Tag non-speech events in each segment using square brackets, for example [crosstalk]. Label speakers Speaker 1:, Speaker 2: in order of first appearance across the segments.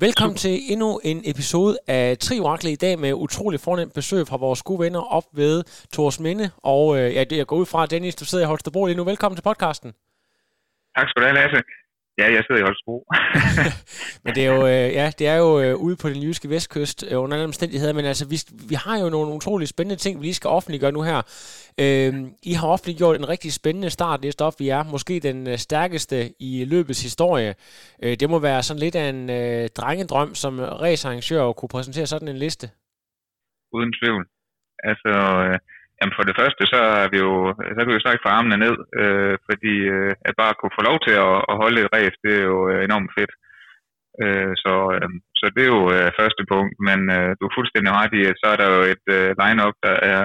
Speaker 1: Velkommen til endnu en episode af Triorakle i dag med utrolig fornemt besøg fra vores gode venner op ved Tors Minde. Og øh, ja, det jeg går ud fra, Dennis, du sidder i Holstebro lige nu. Velkommen til podcasten.
Speaker 2: Tak skal du have, Lasse. Ja, jeg sidder i Holstebro. [laughs]
Speaker 1: men det er jo, øh, ja, det er jo øh, ude på den jyske vestkyst øh, under alle omstændigheder, men altså, vi, vi har jo nogle utrolig spændende ting, vi lige skal offentliggøre nu her. Øh, I har offentliggjort en rigtig spændende start, det stof, vi er. Måske den øh, stærkeste i løbets historie. Øh, det må være sådan lidt af en øh, drengedrøm, som racearrangør at kunne præsentere sådan en liste.
Speaker 2: Uden tvivl. Altså, øh, Jamen for det første, så er vi jo, så kan vi jo snakke for armene ned, øh, fordi øh, at bare kunne få lov til at, at holde et ræf, det er jo øh, enormt fedt. Øh, så, øh, så det er jo øh, første punkt, men øh, du er fuldstændig ret i, at så er der jo et øh, line-up, der er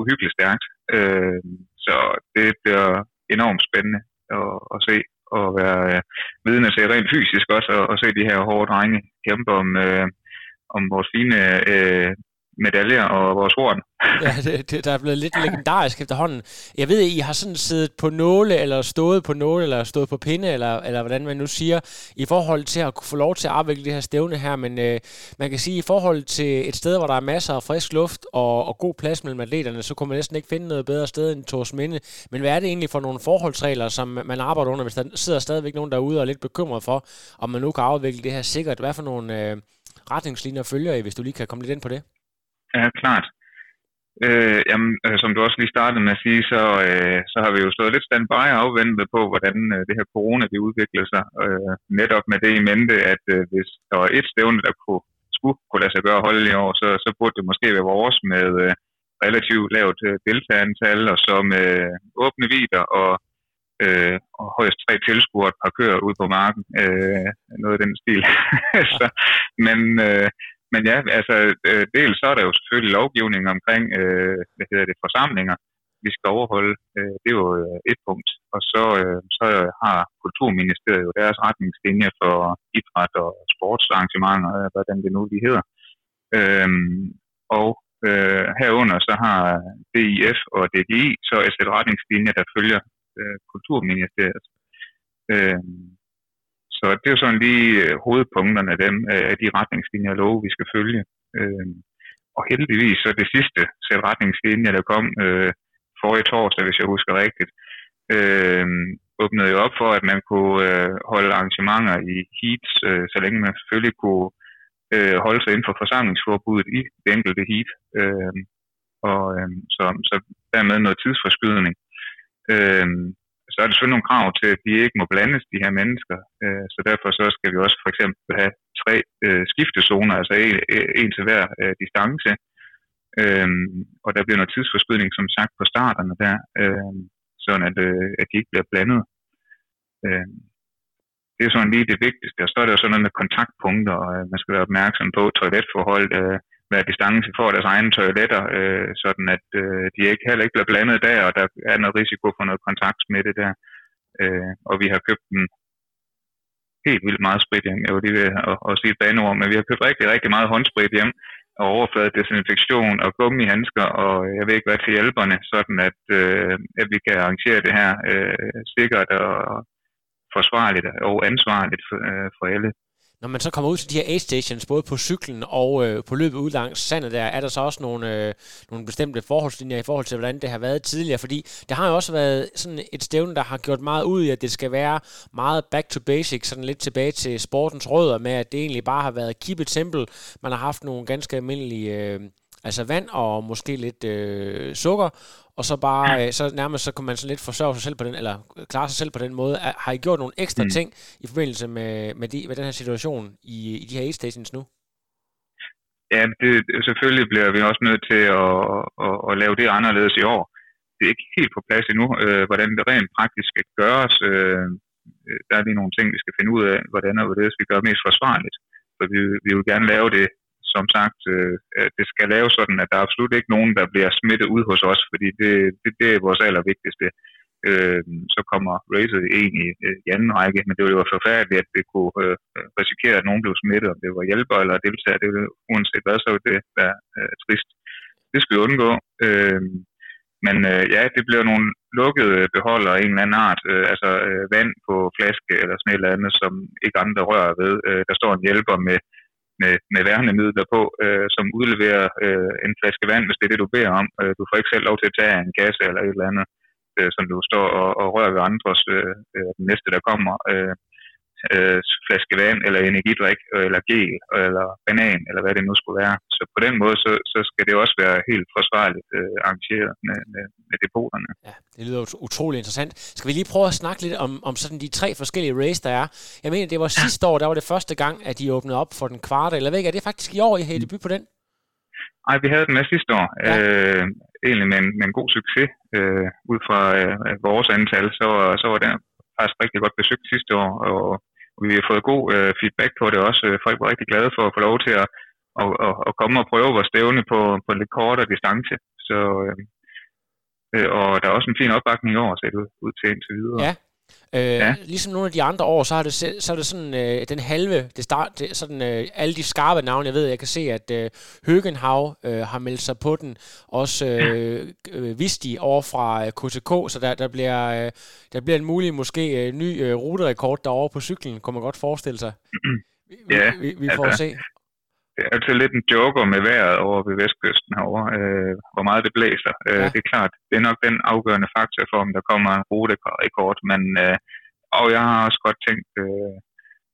Speaker 2: uhyggeligt stærkt. Øh, så det bliver enormt spændende at, at se og være øh, vidne til rent fysisk også, og, og se de her hårde drenge kæmpe om, øh, om vores fine øh, medaljer og vores ord.
Speaker 1: ja, det, det, der er blevet lidt legendarisk efterhånden. Jeg ved, at I har sådan siddet på nåle, eller stået på nåle, eller stået på pinde, eller, eller hvordan man nu siger, i forhold til at kunne få lov til at afvikle det her stævne her, men øh, man kan sige, at i forhold til et sted, hvor der er masser af frisk luft og, og god plads mellem atleterne, så kunne man næsten ikke finde noget bedre sted end Tors Minde. Men hvad er det egentlig for nogle forholdsregler, som man arbejder under, hvis der sidder stadigvæk nogen derude og er lidt bekymret for, om man nu kan afvikle det her sikkert? Hvad for nogle øh, retningslinjer følger I, hvis du lige kan komme lidt ind på det?
Speaker 2: Ja, klart. Øh, jamen, øh, som du også lige startede med at sige, så, øh, så har vi jo stået lidt standby og afventet på, hvordan øh, det her corona det udvikler sig. Øh, netop med det i mente, at øh, hvis der var et stævne, der kunne, skulle kunne lade sig gøre holde i år, så, så burde det måske være vores med øh, relativt lavt øh, deltagerantal, og så med øh, åbne vider og, øh, og højst tre tilskuere et par køer ud på marken. Øh, noget af den stil. [laughs] så, men... Øh, men ja, altså øh, dels så er der jo selvfølgelig lovgivning omkring, øh, hvad hedder det, forsamlinger, vi skal overholde. Øh, det er jo øh, et punkt. Og så, øh, så har Kulturministeriet jo deres retningslinjer for idræt og sportsarrangementer, hvordan det nu de hedder. Øh, og øh, herunder så har DIF og DGI så et sæt retningslinjer, der følger øh, Kulturministeriet. Øh, så det er jo sådan lige øh, hovedpunkterne af dem, øh, af de retningslinjer og love, vi skal følge. Øh, og heldigvis så det sidste sæt retningslinjer, der kom øh, forrige torsdag, hvis jeg husker rigtigt, øh, åbnede jo op for, at man kunne øh, holde arrangementer i heats, øh, så længe man selvfølgelig kunne øh, holde sig inden for forsamlingsforbuddet i det enkelte heat. Øh, og øh, så, så dermed noget tidsforskydning. Øh, så er der selvfølgelig nogle krav til, at de ikke må blandes, de her mennesker. Øh, så derfor så skal vi også for eksempel have tre øh, skiftezoner, altså en, en til hver øh, distance. Øh, og der bliver noget tidsforskydning, som sagt, på starterne der, øh, sådan at, øh, at de ikke bliver blandet. Øh, det er sådan lige det vigtigste. Og så er der jo sådan noget med kontaktpunkter, og øh, man skal være opmærksom på toiletforhold, øh, være distance for deres egne toiletter, øh, sådan at øh, de ikke heller ikke bliver blandet der, og der er noget risiko for noget kontaktsmitte der. Øh, og vi har købt en helt vildt meget sprit hjem. Jeg vil lige at, at sige et baneord, men vi har købt rigtig, rigtig meget håndsprit hjem, og overflade desinfektion og gummihandsker, og øh, jeg ved ikke hvad til hjælperne, sådan at, øh, at vi kan arrangere det her øh, sikkert og forsvarligt og ansvarligt for, øh, for alle
Speaker 1: når man så kommer ud til de her A-stations, både på cyklen og øh, på løbet ud langs sandet der, er der så også nogle, øh, nogle bestemte forholdslinjer i forhold til, hvordan det har været tidligere. Fordi det har jo også været sådan et stævne, der har gjort meget ud i, at det skal være meget back to basic, sådan lidt tilbage til sportens rødder med, at det egentlig bare har været keep it simple. Man har haft nogle ganske almindelige... Øh, altså vand og måske lidt øh, sukker, og så bare, øh, så nærmest så kan man så lidt forsørge sig selv på den, eller klare sig selv på den måde. Har I gjort nogle ekstra mm. ting i forbindelse med, med, de, med den her situation i, i de her aid stations nu?
Speaker 2: Ja, det, selvfølgelig bliver vi også nødt til at, at, at lave det anderledes i år. Det er ikke helt på plads endnu, øh, hvordan det rent praktisk skal gøres. Øh, der er lige nogle ting, vi skal finde ud af, hvordan og hvordan vi gør mest forsvarligt. For vi, vi vil gerne lave det som sagt, øh, øh, det skal laves sådan, at der er absolut ikke nogen, der bliver smittet ud hos os, fordi det, det, det er vores allervigtigste. Øh, så kommer racet egentlig øh, i anden række, men det var jo forfærdeligt, at det kunne øh, risikere, at nogen blev smittet, om det var hjælper eller deltager, det var, uanset hvad, så ville det være øh, trist. Det skal vi undgå. Øh, men øh, ja, det bliver nogle lukkede beholder af en eller anden art, øh, altså øh, vand på flaske eller sådan et eller andet, som ikke andre rører ved. Øh, der står en hjælper med, med, med værnemidler på, øh, som udleverer øh, en flaske vand, hvis det er det, du beder om. Øh, du får ikke selv lov til at tage en kasse eller et eller andet, øh, som du står og, og rører ved andres øh, øh, den næste, der kommer. Øh, øh, flaske vand, eller energidrik, eller gel, eller banan, eller hvad det nu skulle være. Så på den måde, så, så skal det også være helt forsvarligt øh, arrangeret med, med, med depoterne.
Speaker 1: Ja, det lyder utrolig interessant. Skal vi lige prøve at snakke lidt om, om sådan de tre forskellige race, der er? Jeg mener, det var sidste år, der var det første gang, at de åbnede op for den kvarte, eller hvad er det faktisk i år, I havde debut på den?
Speaker 2: Nej, vi havde den med sidste år. Ja. Øh, egentlig med en, med en god succes. Øh, ud fra øh, vores antal, så, så var den faktisk rigtig godt besøgt sidste år, og vi har fået god øh, feedback på det også. Øh, folk var rigtig glade for at få lov til at, at, at, at komme og prøve vores stævne på, på en lidt kortere distance. Så, øh, øh, og der er også en fin opbakning i år, set ud, ud til indtil videre.
Speaker 1: Ja, Øh, ja. Ligesom nogle af de andre år, så er det, så er det sådan øh, den halve, det start, det, sådan øh, alle de skarpe navne, jeg ved, jeg kan se, at øh, Høgenhav øh, har meldt sig på den, også øh, øh, Visti over fra øh, KTK, så der, der, bliver, øh, der bliver en mulig, måske øh, ny øh, ruterekord derovre på cyklen, kunne man godt forestille sig. [clears throat]
Speaker 2: Vi, ja,
Speaker 1: vi, vi får altså, at se
Speaker 2: det er altid lidt en joker med vejret over ved vestkysten herovre, øh, hvor meget det blæser. Øh, ja. Det er klart, det er nok den afgørende faktor for, om der kommer en ruterekord, men øh, og jeg har også godt tænkt, øh,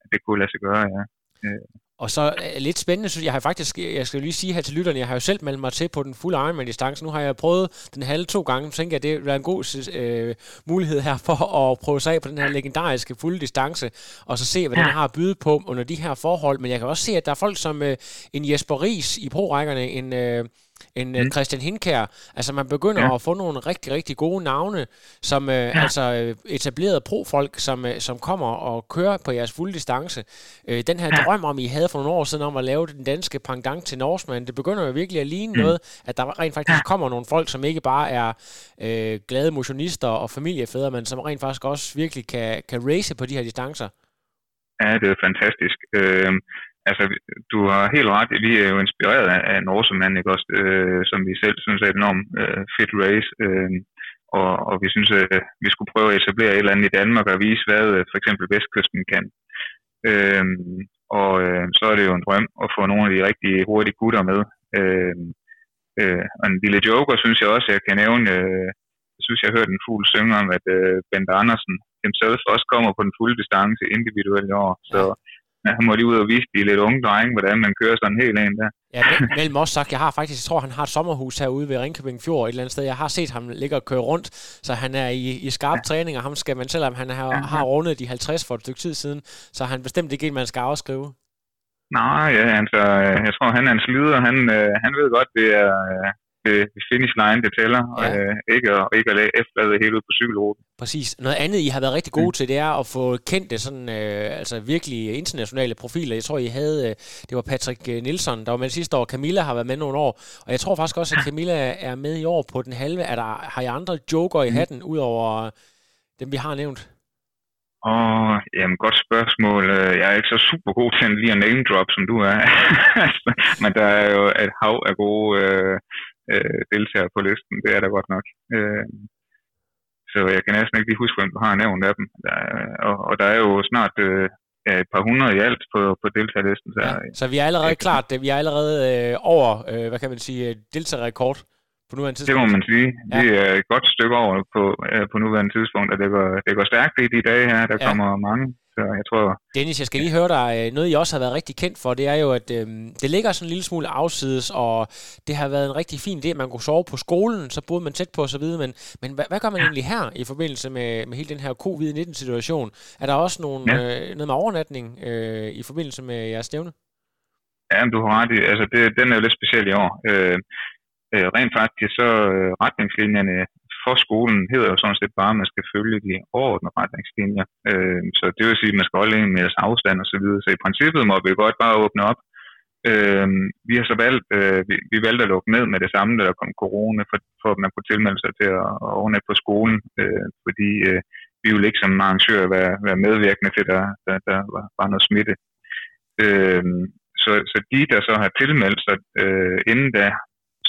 Speaker 2: at det kunne lade sig gøre, ja. Øh.
Speaker 1: Og så uh, lidt spændende, synes jeg, har faktisk, jeg skal lige sige her til lytterne, jeg har jo selv meldt mig til på den fulde Ironman-distance. Nu har jeg prøvet den halve to gange, så tænker jeg, det være en god uh, mulighed her for [laughs] at prøve sig af på den her legendariske fulde distance, og så se, hvad ja. den har at byde på under de her forhold. Men jeg kan også se, at der er folk som uh, en Jesper Ries i pro-rækkerne, en... Uh, end mm. Christian Hinkær. Altså man begynder ja. at få nogle rigtig, rigtig gode navne, som øh, ja. altså øh, etablerede profolk, som, øh, som kommer og kører på jeres fulde distance. Øh, den her ja. drøm om, I havde for nogle år siden om at lave den danske pendant til Norseman, det begynder jo virkelig at ligne mm. noget, at der rent faktisk ja. kommer nogle folk, som ikke bare er øh, glade motionister og familiefædre, men som rent faktisk også virkelig kan, kan race på de her distancer.
Speaker 2: Ja, det er fantastisk. Øh, altså, du har helt ret. Vi er jo inspireret af, af Norseman, ikke også, øh, som vi selv synes er et enormt øh, fedt race. Øh, og, og vi synes, at vi skulle prøve at etablere et eller andet i Danmark og vise, hvad øh, for eksempel Vestkysten kan. Øh, og øh, så er det jo en drøm at få nogle af de rigtig hurtige gutter med. Øh, øh, og en lille joker, synes jeg også, jeg kan nævne. Øh, jeg synes, jeg hørte en fugl synge om, at øh, Bent Andersen himself også kommer på den fulde distance individuelt i år. Så ja, han må lige ud og vise de lidt unge drenge, hvordan man kører sådan helt en der.
Speaker 1: Ja, [laughs] mellem også sagt, jeg har faktisk, jeg tror, han har et sommerhus herude ved Ringkøbing Fjord et eller andet sted. Jeg har set ham ligge og køre rundt, så han er i, i skarp ja. træning, og ham skal man, selvom han har, ja. har rundet de 50 for et stykke tid siden, så han bestemt ikke en, man skal afskrive.
Speaker 2: Nej, ja, altså, jeg tror, han er en slider. Han, øh, han ved godt, det er, øh, finish line, det tæller, ja. øh, ikke, at, ikke at efterlade det hele ud på cykelruten.
Speaker 1: Præcis. Noget andet, I har været rigtig gode mm. til, det er at få kendt det sådan, øh, altså virkelig internationale profiler. Jeg tror, I havde, øh, det var Patrick øh, Nielsen, der var med sidste år. Camilla har været med nogle år, og jeg tror faktisk også, at Camilla er med i år på den halve. Er der, har I andre joker i mm. hatten, mm. udover dem, vi har nævnt?
Speaker 2: Og jamen, godt spørgsmål. Øh, jeg er ikke så super god til lige at name drop, som du er. [laughs] Men der er jo et hav af gode øh, øh, deltagere på listen. Det er der godt nok. Øh, så jeg kan næsten ikke lige huske, hvem du har nævnt af dem. Der, og, og der er jo snart øh, et par hundrede i alt på, på deltagerlisten.
Speaker 1: Så, ja, så vi er allerede klart, vi er allerede øh, over, øh, hvad kan man sige, deltagerrekord på nuværende tidspunkt.
Speaker 2: Det må man sige. Ja. Det er et godt stykke over på, øh, på nuværende tidspunkt, og det går, det går stærkt i de dage her. Der ja. kommer mange så jeg tror...
Speaker 1: Dennis, jeg skal lige høre dig. Øh, noget, I også har været rigtig kendt for, det er jo, at øhm, det ligger sådan en lille smule afsides, og det har været en rigtig fin idé, at man kunne sove på skolen, så boede man tæt på osv., men, men hvad, hvad gør man egentlig her i forbindelse med, med hele den her covid-19-situation? Er der også nogle, ja. øh, noget med overnatning øh, i forbindelse med jeres stævne?
Speaker 2: Ja, du har ret i. Altså, det, den er jo lidt speciel i år. Øh, øh, rent faktisk så øh, retningslinjerne for skolen hedder jo sådan set bare, at man skal følge de overordnede retningslinjer. Øh, så det vil sige, at man skal holde en meters afstand og så videre. Så i princippet må vi godt bare åbne op Øh, vi har så valgt, øh, vi, vi valgte at lukke ned med det samme, da der kom corona, for, for at man kunne tilmelde sig til at, at overnatte på skolen, øh, fordi øh, vi ville ikke som arrangør være, være medvirkende til, at der, der, der var, var noget smitte. Øh, så, så de, der så har tilmeldt sig øh, inden da,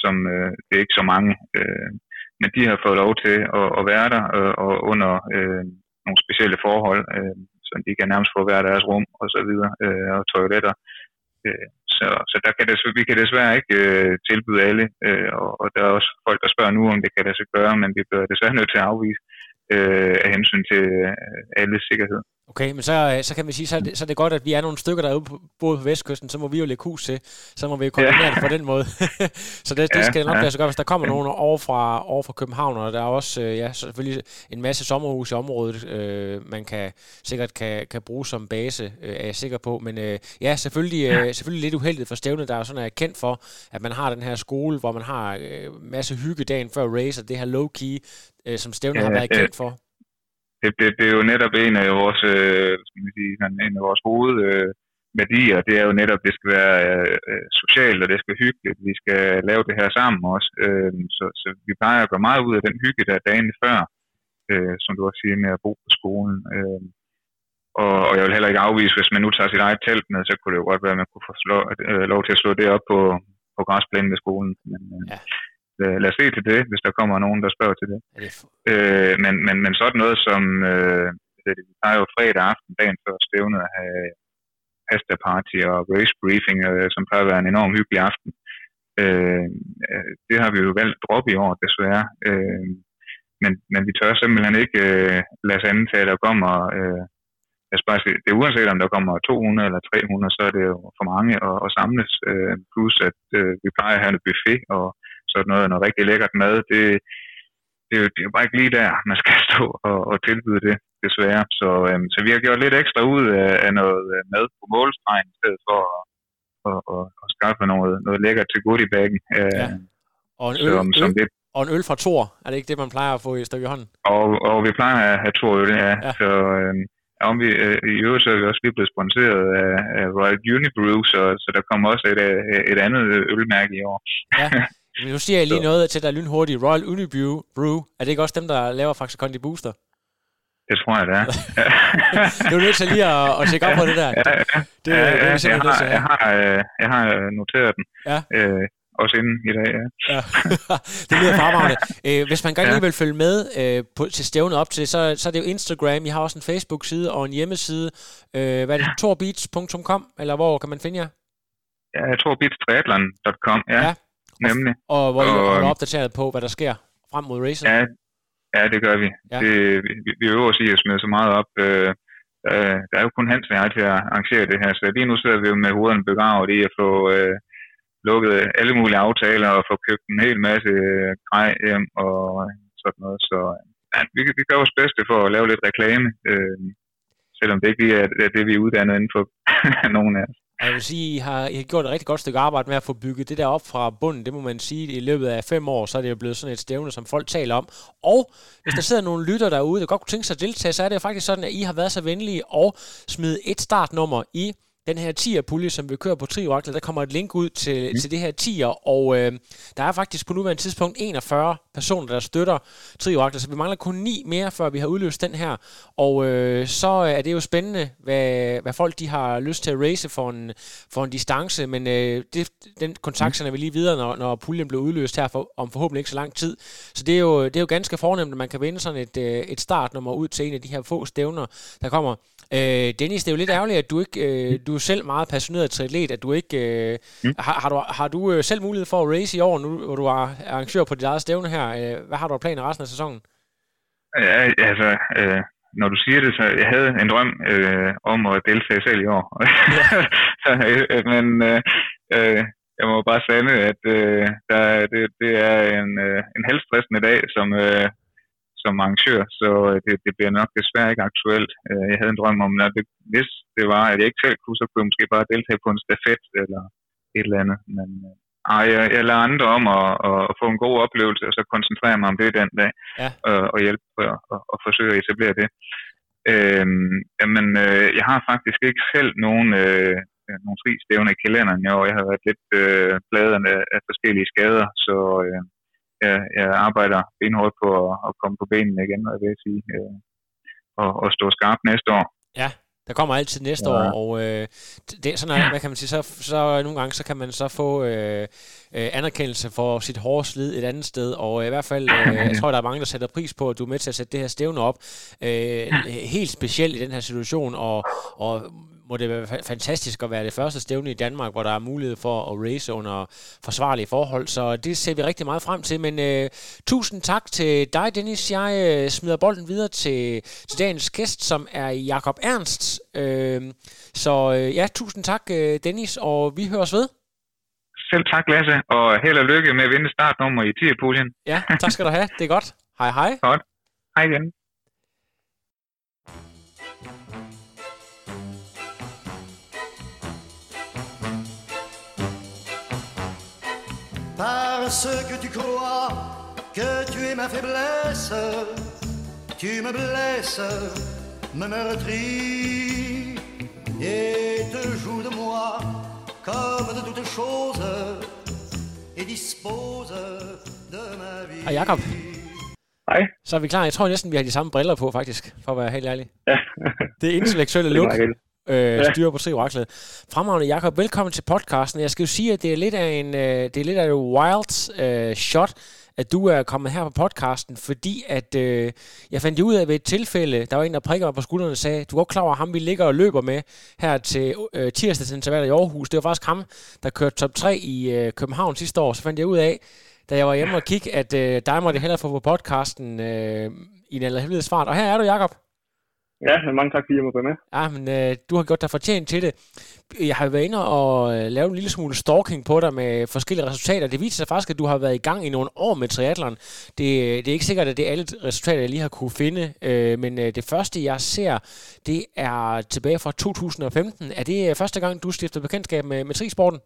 Speaker 2: som øh, det er ikke så mange, øh, men de har fået lov til at, at være der øh, og under øh, nogle specielle forhold, øh, så de kan nærmest få hver deres rum og så videre, øh, og toiletter. Øh, så, så der kan det, vi kan desværre ikke øh, tilbyde alle, øh, og, og der er også folk, der spørger nu, om det kan lade sig gøre, men vi bliver desværre nødt til at afvise øh, af hensyn til øh, alles sikkerhed.
Speaker 1: Okay, men så, så kan vi sige, så er, det, så er det godt, at vi er nogle stykker, der er ude på, på Vestkysten, så må vi jo lægge hus til, så må vi jo kombinere ja. det på den måde. [laughs] så det, det skal ja, nok ja. lade sig gøre, hvis der kommer nogen over fra, over fra København, og der er også øh, ja, selvfølgelig en masse sommerhus i området, øh, man kan sikkert kan, kan bruge som base, øh, er jeg sikker på. Men øh, ja, selvfølgelig, øh, selvfølgelig lidt uheldigt for stævnet, der er sådan er kendt for, at man har den her skole, hvor man har øh, masse hygge dagen før race, og det her low-key, øh, som stævnet ja, har været kendt for
Speaker 2: det, det, det er jo netop en af vores, øh, skal man sige, en af vores hoved, øh, værdier, det er jo netop, det skal være øh, socialt, og det skal være hyggeligt. Vi skal lave det her sammen også. Øh, så, så vi plejer at gøre meget ud af den hygge, der er dagen før, øh, som du også siger, med at bo på skolen. Øh, og, og jeg vil heller ikke afvise, hvis man nu tager sit eget telt med, så kunne det jo godt være, at man kunne få slå, øh, lov til at slå det op på, på græsplænen ved skolen. Men, øh, ja lad os se til det, hvis der kommer nogen, der spørger til det. det øh, men, men, men sådan noget som, øh, vi har jo fredag aften, dagen før stævnet, at have pasta party og race briefing, øh, som plejer at være en enorm hyggelig aften. Øh, øh, det har vi jo valgt at droppe i år, desværre. Øh, men, men vi tør simpelthen ikke øh, lade os antage, at der kommer øh, jeg spørger, det er uanset om der kommer 200 eller 300, så er det jo for mange at, at samles. Øh, plus at øh, vi plejer at have en buffet og sådan noget, noget rigtig lækkert mad. Det, det, er jo, det er jo bare ikke lige der, man skal [laughs] stå og, og tilbyde det, desværre. Så, øh, så vi har gjort lidt ekstra ud af, af noget øh, mad på målstregen, i stedet for at, at, at, at skaffe noget, noget lækkert til goodiebagen. Øh,
Speaker 1: ja. Og en øl, som, som det, og en øl fra Thor, er det ikke det, man plejer at få i stykke i hånden?
Speaker 2: Og, og vi plejer at have Thor øl, ja. ja. Så, øh, om vi, øh, I øvrigt så er vi også lige blevet sponsoreret af, af Royal Unibrew, så, så der kommer også et, øh, et andet ølmærke i år.
Speaker 1: Ja, [laughs] men nu siger jeg lige så. noget til dig lynhurtigt. Royal Unibrew, Brew, er det ikke også dem, der laver Faxe Kondi Booster?
Speaker 2: Det tror jeg, det er. [laughs]
Speaker 1: du er nødt til lige at, at tjekke op på det der.
Speaker 2: Ja, ja. Det, ja, ja, det, jeg, har, jeg, har, øh, jeg har noteret den. Ja. Øh, også inden i dag, ja. ja. [laughs]
Speaker 1: det lyder fremragende. Øh, hvis man gerne ja. lige vil følge med øh, på, til stævnet op til, så, så er det jo Instagram. I har også en Facebook-side og en hjemmeside. Øh, hvad er det? torbeats.com, eller hvor kan man finde jer?
Speaker 2: Ja, torbeatstriathlon.com, ja. ja. Nemlig.
Speaker 1: Og, og hvor I holder opdateret på, hvad der sker frem mod racet?
Speaker 2: Ja, ja det gør vi. Ja. Det, vi, vi øver os i at smide så meget op. Øh, der er jo kun Hans og jeg til at arrangere det her, så lige nu sidder vi jo med hovederne begravet i at få øh, lukket alle mulige aftaler og få købt en hel masse øh, grej hjem og sådan noget. Så ja, vi, vi gør vores bedste for at lave lidt reklame, øh, selvom det ikke er, er det, vi er uddannet inden for [laughs] nogen af os.
Speaker 1: Jeg vil sige, I har, I har gjort et rigtig godt stykke arbejde med at få bygget det der op fra bunden. Det må man sige, i løbet af fem år, så er det jo blevet sådan et stævne, som folk taler om. Og hvis der sidder nogle lytter derude, der godt kunne tænke sig at deltage, så er det jo faktisk sådan, at I har været så venlige og smide et startnummer i den her 10'er-pulje, som vi kører på Triorakler, der kommer et link ud til, mm. til det her 10'er, og øh, der er faktisk på nuværende tidspunkt 41 personer, der støtter Triorakler, så vi mangler kun 9 mere, før vi har udløst den her, og øh, så er det jo spændende, hvad, hvad folk de har lyst til at race for en, for en distance, men øh, det, den kontakt sender vi lige videre, når, når puljen bliver udløst her for, om forhåbentlig ikke så lang tid. Så det er jo, det er jo ganske fornemt, at man kan vinde sådan et, øh, et startnummer ud til en af de her få stævner, der kommer. Øh, Dennis, det er jo lidt ærgerligt, at du ikke, øh, du er selv meget passioneret til atlet, at du ikke, øh, mm. har, har, du, har du øh, selv mulighed for at race i år, nu hvor du er arrangør på dit eget stævne her? Øh, hvad har du af planer resten af sæsonen?
Speaker 2: Ja, altså, øh, når du siger det, så jeg havde en drøm øh, om at deltage selv i år. Ja. [laughs] så, øh, men øh, øh, jeg må bare sande, at øh, der, det, det er en, øh, en helstressende dag, som, øh, som arrangør, så øh, det, det bliver nok desværre ikke aktuelt. Øh, jeg havde en drøm om, at det, hvis det var, at jeg ikke selv kunne, så kunne jeg måske bare deltage på en stafet eller et eller andet. Men øh, ej, jeg, jeg lader andre om at, at, få en god oplevelse, og så koncentrere mig om det den dag, ja. og, og hjælpe og, og, og forsøge at etablere det. Øhm, jamen, øh, jeg har faktisk ikke selv nogen øh, nogle fri stævner i kalenderen i år. Jeg har været lidt øh, bladet af, af forskellige skader, så øh, jeg, jeg arbejder benhårdt på at, at komme på benene igen, hvad jeg vil sige, øh, og, og stå skarpt næste år.
Speaker 1: Ja, der kommer altid næste ja. år, og øh, det er sådan, at, hvad kan man sige, så, så nogle gange så kan man så få øh, øh, anerkendelse for sit hårde slid et andet sted, og øh, i hvert fald, øh, jeg tror, der er mange, der sætter pris på, at du er med til at sætte det her stævne op, øh, helt specielt i den her situation, og, og må det være fantastisk at være det første stævne i Danmark, hvor der er mulighed for at race under forsvarlige forhold. Så det ser vi rigtig meget frem til. Men øh, tusind tak til dig, Dennis. Jeg øh, smider bolden videre til, til dagens gæst, som er Jakob Ernst. Øh, så øh, ja, tusind tak, øh, Dennis, og vi høres ved.
Speaker 2: Selv tak, Lasse, og held og lykke med at vinde startnummer i Tierpuljen.
Speaker 1: Ja, tak skal du have. Det er godt. Hej hej.
Speaker 2: Godt. Hej igen.
Speaker 3: Parce que tu crois que tu es ma faiblesse, tu me blesses, me meurtris et te joues de moi comme de toutes choses et dispose de ma vie.
Speaker 1: Hej Jacob.
Speaker 4: Hej.
Speaker 1: Så er vi klar. Jeg tror næsten, vi har de samme briller på, faktisk, for at være helt ærlig.
Speaker 4: Ja.
Speaker 1: Det er intellektuelle look,
Speaker 4: meget
Speaker 1: øh,
Speaker 4: Ja.
Speaker 1: styrer på tre oraklet. Fremragende, Jacob. Velkommen til podcasten. Jeg skal jo sige, at det er lidt af en, øh, det er lidt af et wild øh, shot, at du er kommet her på podcasten, fordi at øh, jeg fandt ud af ved et tilfælde, der var en, der prikker mig på skuldrene og sagde, du er godt klar over ham, vi ligger og løber med her til øh, tirsdagsintervallet i Aarhus. Det var faktisk ham, der kørte top 3 i øh, København sidste år. Så fandt jeg ud af, da jeg var hjemme og kigge, at øh, dig måtte jeg hellere få på podcasten øh, i en allerhelvedes fart. Og her er du, Jacob.
Speaker 4: Ja, mange tak, fordi jeg må være med.
Speaker 1: Ja, men øh, du har gjort dig fortjent til det. Jeg har været inde og øh, lavet en lille smule stalking på dig med forskellige resultater. Det viser sig faktisk, at du har været i gang i nogle år med triathlon. Det, det er ikke sikkert, at det er alle resultater, jeg lige har kunne finde, øh, men øh, det første, jeg ser, det er tilbage fra 2015. Er det øh, første gang, du stifter bekendtskab med, med trisporten?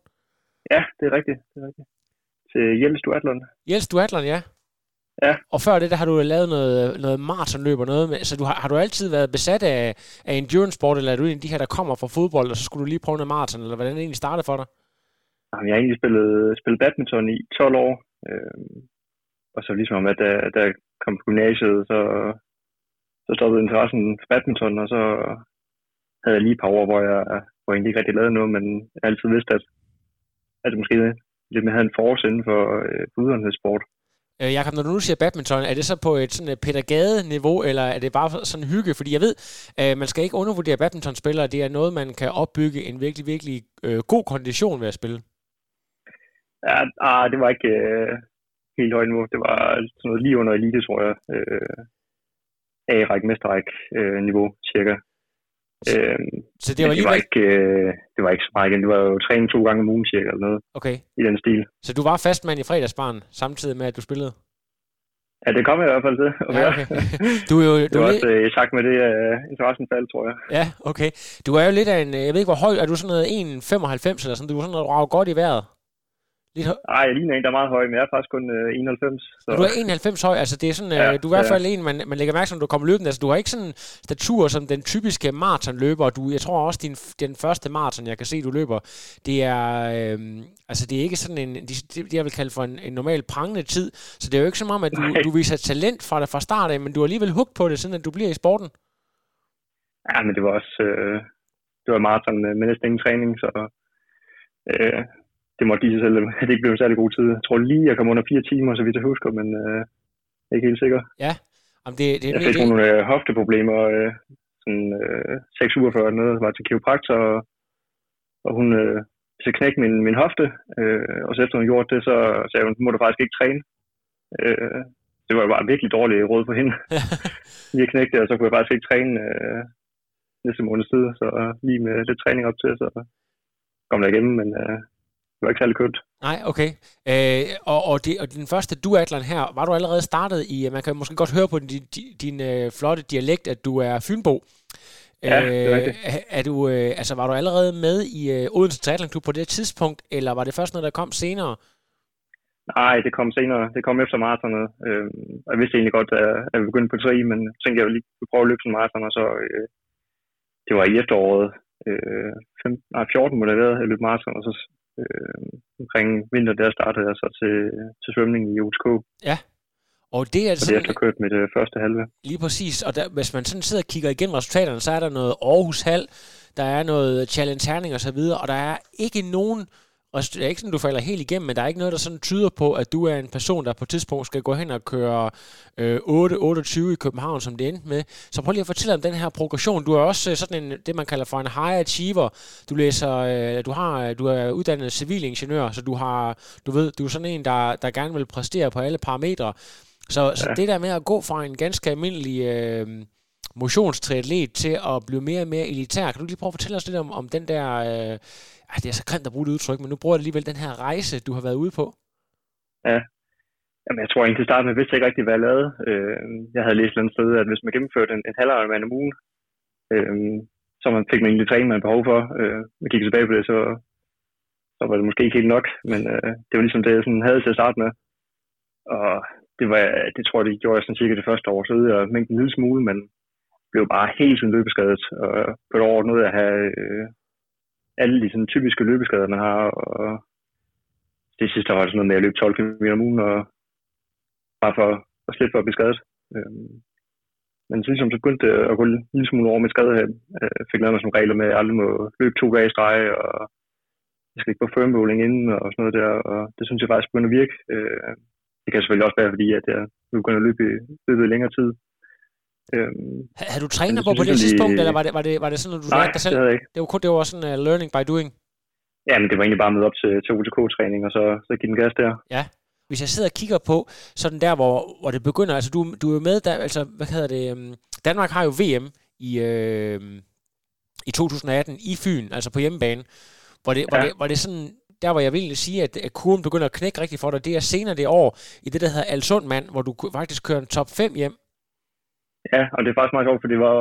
Speaker 4: Ja, det er rigtigt. Det er rigtigt. Til Jens Duatlon.
Speaker 1: Jens Duatlon, ja.
Speaker 4: Ja.
Speaker 1: Og før det, der har du lavet noget, noget maratonløb og noget med, så du har, har du altid været besat af, af endurance sport, eller er du en af de her, der kommer fra fodbold, og så skulle du lige prøve noget maraton, eller hvordan det egentlig startede for dig?
Speaker 4: Jamen, Jeg har egentlig spillet, spillet badminton i 12 år. Øh, og så ligesom, at da, da jeg kom på gymnasiet, så, så stoppede interessen for badminton, og så havde jeg lige et par år, hvor jeg, hvor jeg egentlig ikke rigtig lavede noget, men jeg har altid vidst, at, at det måske lidt mere havde en force inden for, øh, for udholdenhedssport.
Speaker 1: Øh, Jakob, når du nu siger badminton, er det så på et sådan øh, et Peter Gade-niveau, eller er det bare sådan hygge? Fordi jeg ved, øh, man skal ikke undervurdere badmintonspillere. Det er noget, man kan opbygge en virkelig, virkelig øh, god kondition ved at spille.
Speaker 4: Ja, ah, det var ikke øh, helt højt niveau. Det var sådan noget lige under elite, tror jeg. Øh, A-række, mesterrække øh, niveau, cirka. Øh,
Speaker 1: Så det var
Speaker 4: men det var
Speaker 1: alligevel...
Speaker 4: ikke, øh, det var ikke så meget igen. Det var jo træning to gange om ugen, cirka, eller noget
Speaker 1: Okay,
Speaker 4: i den stil.
Speaker 1: så du var fastmand i fredagsbarn, samtidig med, at du spillede?
Speaker 4: Ja, det kom jeg i hvert fald til. at
Speaker 1: Ja, okay. [laughs] Du er jo... [laughs]
Speaker 4: det
Speaker 1: Du
Speaker 4: var
Speaker 1: er
Speaker 4: også øh, takt med det, øh, interessen faldt, tror jeg.
Speaker 1: ja, okay. Du er jo lidt af en... øh, Jeg ved ikke, hvor høj... Er du sådan noget 1,95 eller sådan? Du er sådan noget rager godt i vejret. Lidt høj.
Speaker 4: Ej, jeg ligner en, der er meget høj, men jeg er faktisk kun øh, 91. Så.
Speaker 1: Du er 91 høj, altså det er sådan, ja,
Speaker 4: Ja,
Speaker 1: du er i hvert
Speaker 4: ja.
Speaker 1: fald en, man, man lægger mærke til, når du kommer løbende. Altså du har ikke sådan statur som den typiske maratonløber. Du, jeg tror også, din, den første maraton, jeg kan se, du løber, det er, øhm, altså det er ikke sådan en, det, det jeg vil kalde for en, en normal prangende tid. Så det er jo ikke som om, at du,
Speaker 4: Nej.
Speaker 1: du viser talent fra dig fra start af, men du er alligevel hugt på det, siden at du bliver i sporten.
Speaker 4: Ja, men det var også... Øh, det var maraton med næsten ingen træning, så... Øh, det måtte give sig selv, at [laughs] det ikke blev en særlig god tid. Jeg tror lige, jeg kom under fire timer, så vidt jeg husker, men øh, jeg er ikke helt sikker.
Speaker 1: Om det, det,
Speaker 4: Jeg fik
Speaker 1: det,
Speaker 4: nogle øh, hofteproblemer øh, sådan, øh, seks uger før noget, var til kiropraktor, og, og hun øh, så knækkede min, min hofte, øh, og så efter hun gjorde det, så sagde hun, må du faktisk ikke træne. Øh, det var bare virkelig dårligt råd for hende. [laughs] Lige at knække det, og så kunne jeg faktisk ikke træne øh, næste måneds tid, så lige med lidt træning op til, så kom der igennem, men øh, det var ikke særlig kønt.
Speaker 1: Nej, okay. Øh, og, og, det, og din første duathlon her, var du allerede startet i, man kan måske godt høre på din, din, din øh, flotte dialekt, at du er Fynbo.
Speaker 4: Ja, det er rigtigt.
Speaker 1: er, er du, øh, altså, var du allerede med i øh, Odense Triathlon Klub på det tidspunkt, eller var det først noget, der kom senere?
Speaker 4: Nej, det kom senere. Det kom efter maratonet. Øh, jeg vidste egentlig godt, at jeg begyndte på tri, men tænkte, jeg ville lige prøve at løbe sådan en maraton, og så øh, det var i efteråret øh, 15, nej, 14 må det have været, jeg løb maraton, og så øh, omkring vinter, der startede jeg så til, til svømning i UTK.
Speaker 1: Ja. Og det er
Speaker 4: Og det er kørt med det første halve.
Speaker 1: Lige præcis, og der, hvis man sådan sidder og kigger igennem resultaterne, så er der noget Aarhus Hal, der er noget Challenge Herning og så videre, og der er ikke nogen, og det er ikke sådan, du falder helt igennem, men der er ikke noget, der sådan tyder på, at du er en person, der på et tidspunkt skal gå hen og køre øh, 8-28 i København, som det endte med. Så prøv lige at fortælle om den her progression. Du er også øh, sådan en, det, man kalder for en high achiever. Du læser, øh, du har, du er uddannet civilingeniør, så du har, du ved, du er sådan en, der, der gerne vil præstere på alle parametre. Så, ja. så det der med at gå fra en ganske almindelig øh, motionstriatlet til at blive mere og mere elitær, kan du lige prøve at fortælle os lidt om, om den der, øh, ej, det er så grimt at bruge det udtryk, men nu bruger jeg alligevel den her rejse, du har været ude på.
Speaker 4: Ja. Jamen, jeg tror egentlig til starten, jeg vidste ikke rigtig, hvad jeg lavede. Øh, jeg havde læst et eller andet sted, at hvis man gennemførte en, en halv om ugen, øh, så man fik man egentlig træning, man havde behov for. Øh, man kiggede tilbage på det, så, så var det måske ikke helt nok, men øh, det var ligesom det, jeg sådan havde til at starte med. Og det, var, det tror jeg, det gjorde jeg sådan cirka det første år, så øgede jeg mængden en lille smule, men blev bare helt sådan løbeskadet. Og på et år nåede jeg at have øh, alle de sådan typiske løbeskader, man har, og det sidste var sådan noget med at løbe 12 km om ugen, og bare for at slippe for at blive skadet. Øhm, men så ligesom så begyndte det at gå en lille smule over med skade her. Øh, fik lavet mig sådan nogle regler med, at jeg aldrig må løbe to dage i streg, og jeg skal ikke på firmrolling inden, og sådan noget der, og det synes jeg faktisk begynder at virke. Øh, det kan selvfølgelig også være, fordi at jeg nu begynder at løbe i, løbe i længere tid. Øhm,
Speaker 1: Ha- Havde du træner
Speaker 4: jeg
Speaker 1: på på det
Speaker 4: lige-
Speaker 1: tidspunkt, eller var det, var det, var det sådan, at du lærte dig
Speaker 4: det
Speaker 1: selv?
Speaker 4: ikke.
Speaker 1: Det var kun det var sådan uh, learning by doing.
Speaker 4: Ja, men det var egentlig bare med op til, til UTK-træning, og så, så give den gas der.
Speaker 1: Ja. Hvis jeg sidder og kigger på sådan der, hvor, hvor det begynder, altså du, du er jo med, der, altså hvad hedder det, um, Danmark har jo VM i, øh, i 2018 i Fyn, altså på hjemmebane, hvor det, hvor
Speaker 4: Ja.
Speaker 1: det, hvor det sådan, der hvor jeg vil egentlig sige, at, at kurven begynder at knække rigtig for dig, det er senere det år, i det der hedder Alsundmand, hvor du faktisk kører en top 5 hjem.
Speaker 4: Ja, og det er faktisk meget sjovt, for det var,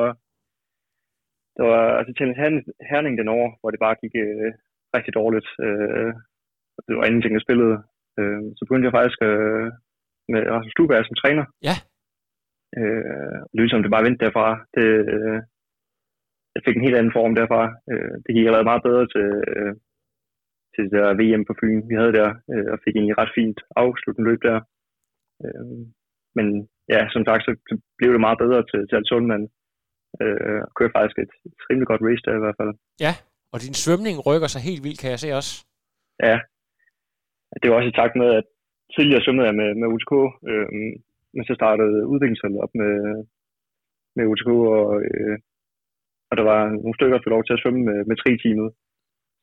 Speaker 4: det var altså Challenge Herning- Herning den år, hvor det bare gik øh, rigtig dårligt. Øh, det var ingenting, jeg spillede. Øh, så begyndte jeg faktisk øh, med Rasmus Stuberg som træner.
Speaker 1: Ja.
Speaker 4: Øh, og ligesom det bare vendte derfra. Det, øh, jeg fik en helt anden form derfra. Øh, det gik allerede meget bedre til, øh, til det der VM på Fyn, vi havde der, øh, og fik egentlig ret fint afsluttende løb der. Øh, men ja, som sagt, så blev det meget bedre til, til Alsundmand. Øh, og kørte faktisk et, et rimelig godt race der i hvert fald.
Speaker 1: Ja, og din svømning rykker sig helt vildt, kan jeg se også.
Speaker 4: Ja, det var også i takt med, at tidligere svømmede jeg med, med UTK, øh, men så startede udviklingsholdet op med, med UTK, og, øh, og der var nogle stykker, der fik lov til at svømme med, med tre timer.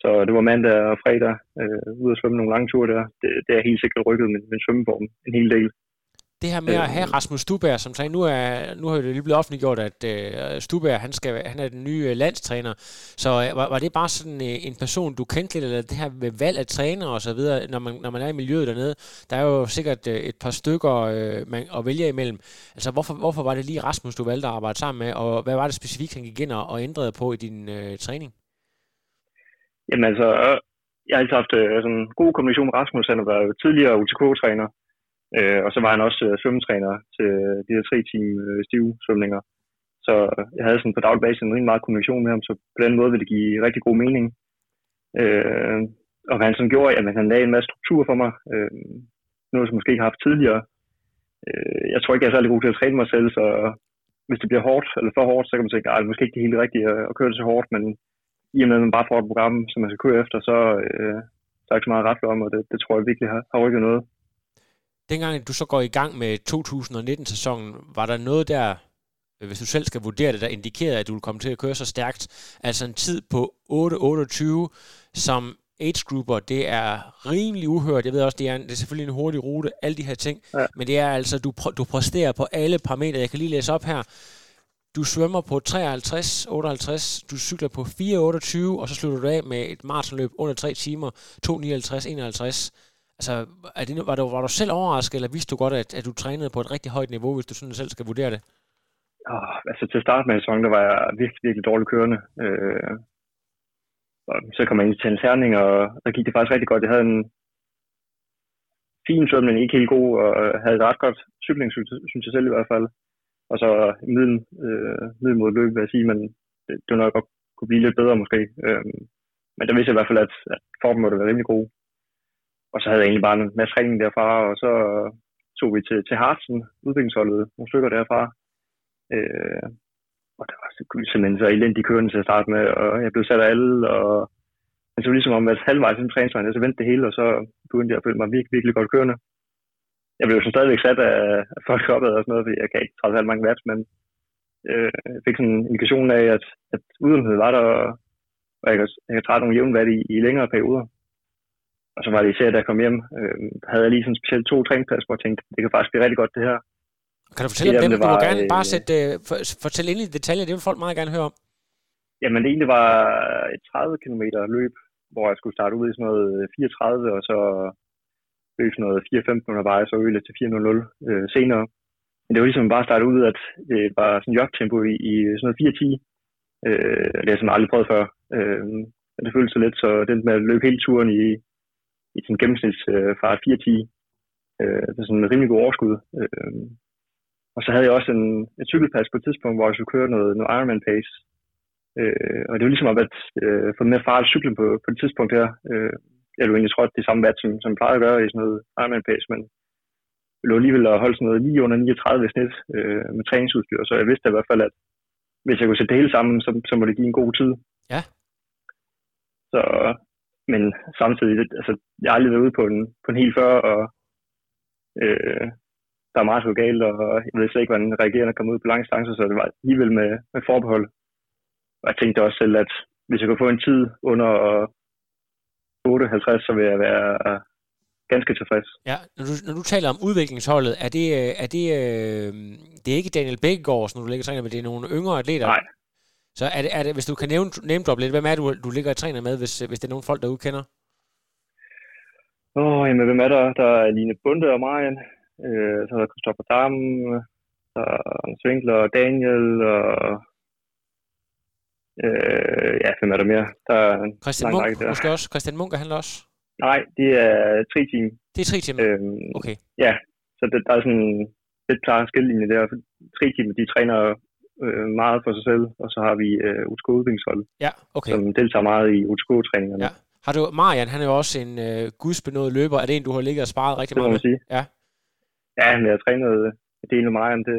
Speaker 4: Så det var mandag og fredag øh, ude at svømme nogle lange ture der. Det, det er helt sikkert rykket min, min svømmeform en hel del.
Speaker 1: Det her med at have Rasmus Stuberg, som sagde, nu er, nu har det lige blevet offentliggjort, at øh, Stuberg, han, skal, han er den nye øh, landstræner. Så øh, var, var det bare sådan øh, en person, du kendte lidt, eller det her med valg af træner og så videre, når man, når man er i miljøet dernede? Der er jo sikkert øh, et par stykker øh, man, at vælge imellem. Altså, hvorfor, hvorfor var det lige Rasmus, du valgte at arbejde sammen med, og hvad var det specifikt, han gik ind og, og ændrede på i din øh, træning?
Speaker 4: Jamen altså, øh, jeg har altid haft øh, sådan en god kommunikation med Rasmus. Han har været tidligere UTK-træner, øh, og så var han også øh, svømmetræner til øh, de her tre team øh, stive svømninger. Så jeg havde sådan på daglig basis en rimelig meget kommunikation med ham, så på den måde ville det give rigtig god mening. Øh, og hvad han sådan gjorde, at han lagde en masse struktur for mig, øh, noget som jeg måske ikke har haft tidligere. Øh, jeg tror ikke, jeg er særlig god til at træne mig selv, så hvis det bliver hårdt, eller for hårdt, så kan man tænke, at det er måske ikke det helt rigtige at, køre det så hårdt, men i og med, at man bare får et program, som man skal køre efter, så, øh, der er der ikke så meget ret om, og det, det tror jeg virkelig har, har rykket noget.
Speaker 1: Dengang du så går i gang med 2019-sæsonen, var der noget der, hvis du selv skal vurdere det, der indikerede, at du ville komme til at køre så stærkt? Altså en tid på 8.28, som age grouper, det er rimelig uhørt. Jeg ved også, det er, en, det er selvfølgelig en hurtig rute, alle de her ting.
Speaker 4: Ja.
Speaker 1: Men det er altså, du, du præsterer på alle parametre. Jeg kan lige læse op her. Du svømmer på 53, 58, du cykler på 4,28, og så slutter du af med et maratonløb under 3 timer, 2,59, 51. Altså, er det, var, du, var du selv overrasket, eller vidste du godt, at, at du trænede på et rigtig højt niveau, hvis du sådan selv skal vurdere det?
Speaker 4: Oh, altså til start med sæsonen, der var jeg virkelig, virkelig dårligt kørende. Øh, og så kom jeg ind til en terning, og der gik det faktisk rigtig godt. Jeg havde en fin svømning, ikke helt god, og havde et ret godt cykling, synes, jeg selv i hvert fald. Og så middel, øh, middel mod løb, vil jeg sige, men det, det var nok godt kunne blive lidt bedre måske. Øh, men der vidste jeg i hvert fald, at, at formen måtte være rimelig god. Og så havde jeg egentlig bare en masse træning derfra, og så øh, tog vi til, til Hartsen, udviklingsholdet, nogle stykker derfra. Øh, og der var simpelthen så elendig kørende til at starte med, og jeg blev sat af alle, og men så ligesom om, at halvvejs i træningsvejen, så vendte det hele, og så begyndte jeg at føle mig virkelig, virkelig godt kørende. Jeg blev jo stadigvæk sat af, af folk opad og sådan noget, fordi jeg kan ikke træde mange watt, men øh, jeg fik sådan en indikation af, at, at udenhed var der, og jeg kan, jeg kan træde nogle jævn i, i længere perioder. Og så var det især, da jeg kom hjem, øh, havde jeg lige sådan specielt to træningspladser, hvor jeg tænkte, det kan faktisk blive rigtig godt det her.
Speaker 1: Kan du fortælle om dem? Var, du må gerne bare øh, sætte, uh, for, fortælle ind i detaljer, det vil folk meget gerne høre om.
Speaker 4: Jamen det egentlig var et 30 km løb, hvor jeg skulle starte ud i sådan noget 34, og så løb sådan noget 4-15 undervejs, og øle til 4.00 øh, senere. Men det var ligesom bare at starte ud, at det var sådan jogtempo i, i sådan noget 4-10. Øh, det har jeg sådan aldrig prøvet før. Øh, det føltes så lidt, så den med at løbe hele turen i, i sådan gennemsnitsfart øh, 4-10, øh, det er sådan en rimelig god overskud. Øh, og så havde jeg også en, et cykelpas på et tidspunkt, hvor jeg skulle køre noget, noget Ironman pace. Øh, og det var ligesom at øh, få mere fart cyklen på, på det tidspunkt her. Øh, jeg lå egentlig trådt det samme vat, som, som plejer at gøre i sådan noget Ironman pace, men jeg lå alligevel at holde sådan noget lige under 39 snit øh, med træningsudstyr, så jeg vidste i hvert fald, at hvis jeg kunne sætte det hele sammen, så, så må det give en god tid.
Speaker 1: Ja.
Speaker 4: Så, men samtidig, altså, jeg har aldrig været ude på en, på en hel før, og øh, der er meget så galt, og jeg ved slet ikke, hvordan reagerende kom ud på lange distancer, så det var alligevel med, med forbehold. Og jeg tænkte også selv, at hvis jeg kunne få en tid under 58, så vil jeg være ganske tilfreds.
Speaker 1: Ja, når du, når du taler om udviklingsholdet, er det, øh, er det, øh, det er ikke Daniel Bækkegaard, når du ligger træner, men det er nogle yngre atleter?
Speaker 4: Nej.
Speaker 1: Så er det, er det, hvis du kan nævne, nævne drop lidt, hvem er du, du ligger og træner med, hvis, hvis det er nogle folk, der kender?
Speaker 4: Åh, oh, jamen, hvem er der? Der er Line Bunde og Marian. Øh, så er der Christoffer Dam, der er og Daniel, og øh, ja, hvem er der mere? Der er
Speaker 1: Christian Munk, der. måske også. Christian Munk, er han også?
Speaker 4: Nej, det er tre team.
Speaker 1: Det er tre team? Øhm, okay.
Speaker 4: Ja, så det, der er sådan lidt klar skillelinje der. Tre team, de træner øh, meget for sig selv, og så har vi øh, UTK udviklingshold,
Speaker 1: ja, okay.
Speaker 4: som deltager meget i UTK-træningerne.
Speaker 1: Ja. Har du, Marian, han er jo også en øh, gudsbenået løber. Er det en, du har ligget og sparet rigtig
Speaker 4: det
Speaker 1: meget
Speaker 4: med? Sige.
Speaker 1: Ja.
Speaker 4: Ja, men jeg har trænet en del med Marian. Det,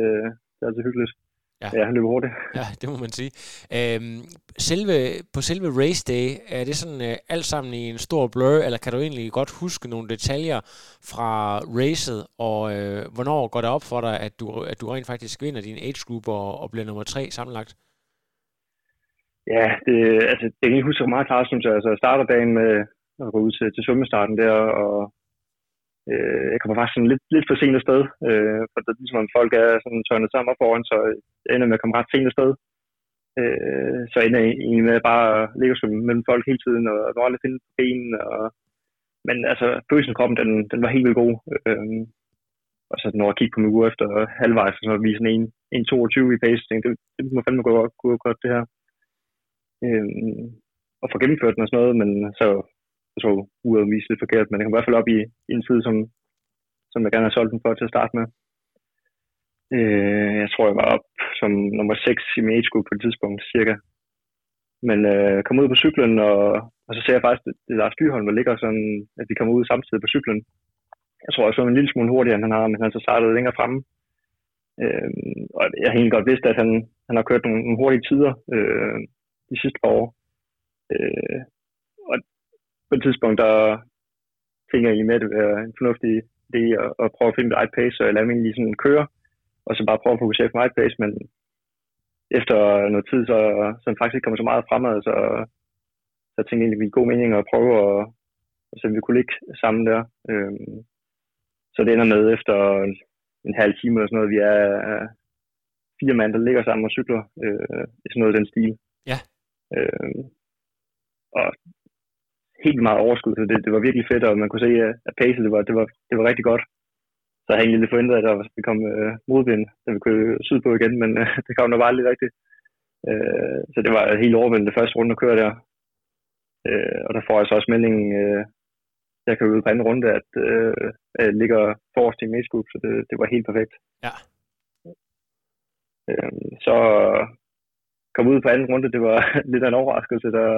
Speaker 4: det er altid hyggeligt. Ja. ja, han løber hurtigt.
Speaker 1: Ja, det må man sige. Øhm, selve, på selve race day, er det sådan øh, alt sammen i en stor blur, eller kan du egentlig godt huske nogle detaljer fra racet, og øh, hvornår går det op for dig, at du, at du rent faktisk vinder din age group og, og bliver nummer tre sammenlagt?
Speaker 4: Ja, det, altså, det kan jeg huske meget klart, synes jeg. Altså, jeg starter dagen med at gå ud til, til svømmestarten der, og øh, jeg kommer faktisk sådan lidt, lidt for sent afsted, øh, for det er ligesom, at folk er sådan tørnet sammen op foran, så jeg ender med at komme ret sent afsted. Øh, så ender jeg egentlig med at bare ligge mellem folk hele tiden, og jeg aldrig finde på benen, og, men altså, følelsen kroppen, den, den var helt vildt god. Øh, og så når jeg kiggede på min uge efter halvvejs, så var vi sådan en, en 22 i pace, tænkte, det, det må fandme gå, gå godt, det her. Øh, og få gennemført den og sådan noget, men så jeg tror, uret vise lidt forkert, men jeg kom i hvert fald op i, i en tid, som, som jeg gerne har solgt den for til at starte med. Øh, jeg tror, jeg var op som nummer 6 i min age group på et tidspunkt, cirka. Men øh, kom ud på cyklen, og, og så ser jeg faktisk, at det Lars Dyrholm, der ligger sådan, at vi kommer ud samtidig på cyklen. Jeg tror, jeg så en lille smule hurtigere, end han har, men han så startede længere fremme. Øh, og jeg har egentlig godt vidst, at han, han har kørt nogle, nogle hurtige tider øh, de sidste par år. Øh, på et tidspunkt, der tænker jeg med, at det er en fornuftig idé at, at prøve at finde et eget pace, og lade mig egentlig sådan køre, og så bare prøve at fokusere på eget pace, men efter noget tid, så, så faktisk ikke kommer så meget fremad, så, så jeg tænkte egentlig, at det god mening at prøve at, at se, om vi kunne ligge sammen der. Øhm, så det ender med efter en halv time eller sådan noget, vi er fire mand, der ligger sammen og cykler øh, i sådan noget af den stil.
Speaker 1: Ja.
Speaker 4: Øhm, og helt meget overskud, så det, det var virkelig fedt, og man kunne se, at pace, det var, det var, det var rigtig godt. Så jeg egentlig lidt forventet, at der ville komme øh, modvind, da vi kunne sydpå igen, men øh, [laughs] det kom nok bare aldrig rigtigt. Øh, så det var helt overvældende første runde at køre der. Øh, og der får jeg så også meldingen, øh, jeg kan ud på anden runde, at øh, jeg ligger forrest i Meskub, så det, det var helt perfekt.
Speaker 1: Ja.
Speaker 4: Øh, så komme ud på anden runde, det var [laughs] lidt af en overraskelse, der,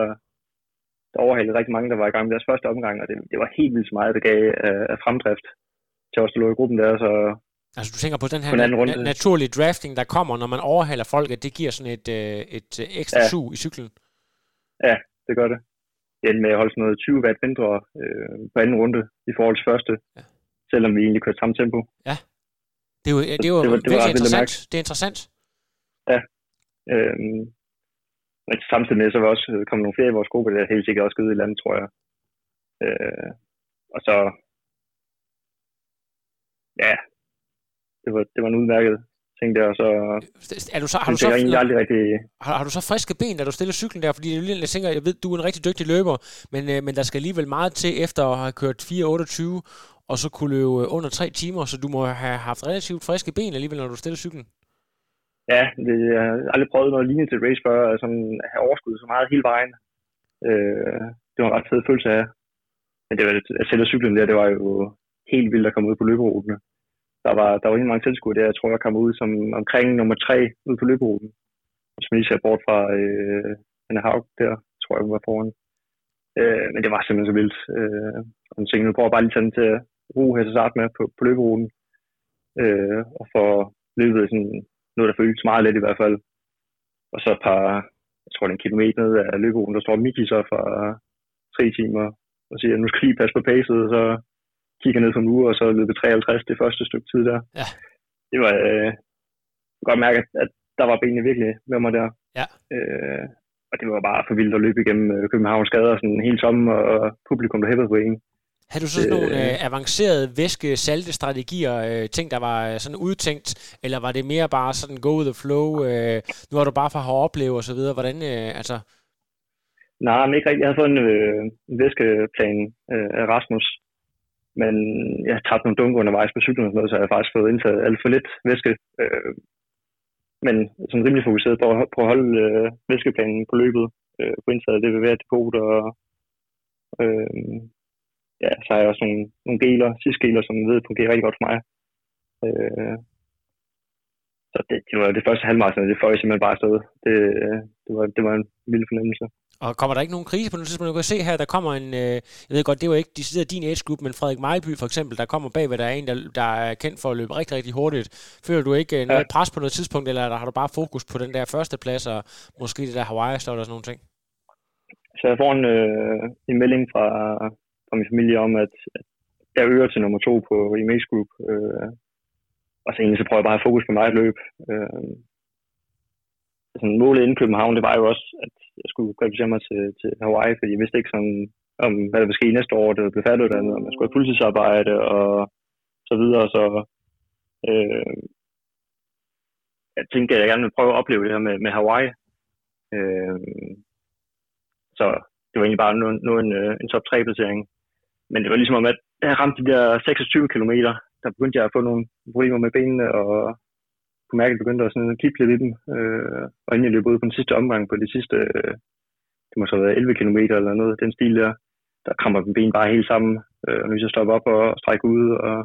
Speaker 4: der overhalede rigtig mange, der var i gang med deres første omgang, og det, det var helt vildt meget, der gav af, af fremdrift til os, der lå i gruppen der, så
Speaker 1: Altså du tænker på den her
Speaker 4: På den anden
Speaker 1: na- naturlige drafting, der kommer, når man overhaler folk, at det giver sådan et, øh, et øh, ekstra
Speaker 4: Ja.
Speaker 1: sug i cyklen.
Speaker 4: det gør det. Det endte med at holde sådan noget 20 watt mindre øh, på anden runde i forhold til første,
Speaker 1: Ja.
Speaker 4: ja. selvom vi egentlig kørte samme tempo.
Speaker 1: Det er jo, det er jo
Speaker 4: det var- det var vildt at
Speaker 1: interessant. Det er interessant.
Speaker 4: Øh, men samtidig med, så var også øh, kommet nogle flere i vores gruppe, der helt sikkert også givet i landet, tror jeg. Øh, og så, ja, det var, det var en udmærket ting der, og så
Speaker 1: Er du så, har, du så,
Speaker 4: jeg aldrig rigtig,
Speaker 1: har, har du så friske ben, da du stiller cyklen der? Fordi jeg tænker, jeg ved, du er en rigtig dygtig løber, men, øh, men der skal alligevel meget til efter at have kørt 4.28, og så kunne løbe under 3 timer, så du må have haft relativt friske ben alligevel, når du stiller cyklen
Speaker 4: ja, det, jeg har aldrig prøvet noget lignende til et race før, altså at have overskud så meget hele vejen. Øh, det var en ret fed følelse af. Men det var, at sætte cyklen der, det var jo helt vildt at komme ud på løberuten. Der var, der var ikke mange tilskuere der. Jeg tror, jeg kom ud som omkring nummer tre ud på løberuten. Hvis man lige ser bort fra øh, Anna Haug der, tror jeg, hun var foran. Øh, men det var simpelthen så vildt. Øh, og jeg tænkte, nu prøver jeg bare lige sådan til ro her til start med på, på løberuten. Øh, og få løbet sådan noget, der føltes meget let i hvert fald. Og så et par, jeg tror det er en kilometer ned af løberuten, der står Miki så for tre timer og siger, nu skal jeg lige passe på pacet, og så kigger ned på en uge, og så løbet 53 det første stykke tid der.
Speaker 1: Ja.
Speaker 4: Det var, øh, jeg godt mærke, at, at der var benene virkelig med mig der.
Speaker 1: Ja.
Speaker 4: Øh, og det var bare for vildt at løbe igennem øh, Københavns gader, sådan helt tomme, og publikum, der hæppede på en.
Speaker 1: Havde du så sådan
Speaker 4: Øh.
Speaker 1: nogle øh, avancerede væske-salte-strategier, øh, ting, der var øh, sådan udtænkt, eller var det mere bare sådan go with the flow, øh, nu har du bare for at have oplevet og så videre, hvordan, øh, altså,
Speaker 4: Nej, men ikke rigtigt. Jeg havde fået en, øh, væskeplan øh, af Rasmus, men jeg har tabt nogle dunke undervejs på cyklen og sådan noget, så jeg har faktisk fået indtaget alt for lidt væske. Øh, men sådan rimelig fokuseret på, på at holde øh, væskeplanen på løbet, øh, på indtaget hvert depot, og øh, ja, så har jeg også nogle, nogle geler, sidstgeler, som jeg ved fungerer rigtig godt for mig. Øh, så det, det var det første halvmarathon, det får jeg simpelthen bare afsted. Det, det, var, det var en vild fornemmelse.
Speaker 1: og kommer der ikke nogen krise på noget tidspunkt? Du kan se her, der kommer en, øh, jeg ved godt, det var ikke de sidder din age group, men Frederik Mejlby for eksempel, der kommer bagved, der er en, der, der er kendt for at løbe rigtig, rigtig hurtigt. Føler du ikke øh, noget pres på noget tidspunkt, eller har du bare fokus på den der første plads, og måske det der Hawaii-slot og sådan nogle ting?
Speaker 4: Så jeg får en, øh, en melding fra, fra min familie om, at, at jeg øger til nummer to på Image Group. Øh, og så egentlig så prøver jeg bare at fokus på mig et løb. Øh, sådan målet inden København, det var jo også, at jeg skulle kvalificere mig til, til Hawaii, fordi jeg vidste ikke sådan, om, hvad der ville ske næste år, det blev færdiguddannet, om jeg skulle have fuldtidsarbejde og så videre. Så øh, jeg tænkte, at jeg gerne ville prøve at opleve det her med, med Hawaii. Øh, så det var egentlig bare nu, nu en, øh, en top 3 placering. Men det var ligesom om, at da jeg ramte de der 26 km, der begyndte jeg at få nogle problemer med benene, og kunne mærke, at jeg begyndte at sådan kippe lidt i dem. Øh, og inden jeg løb ud på den sidste omgang på de sidste, øh, det må så have været 11 km eller noget, den stil der, der kramper min ben bare helt sammen, øh, og nu så stoppe op og strække ud, og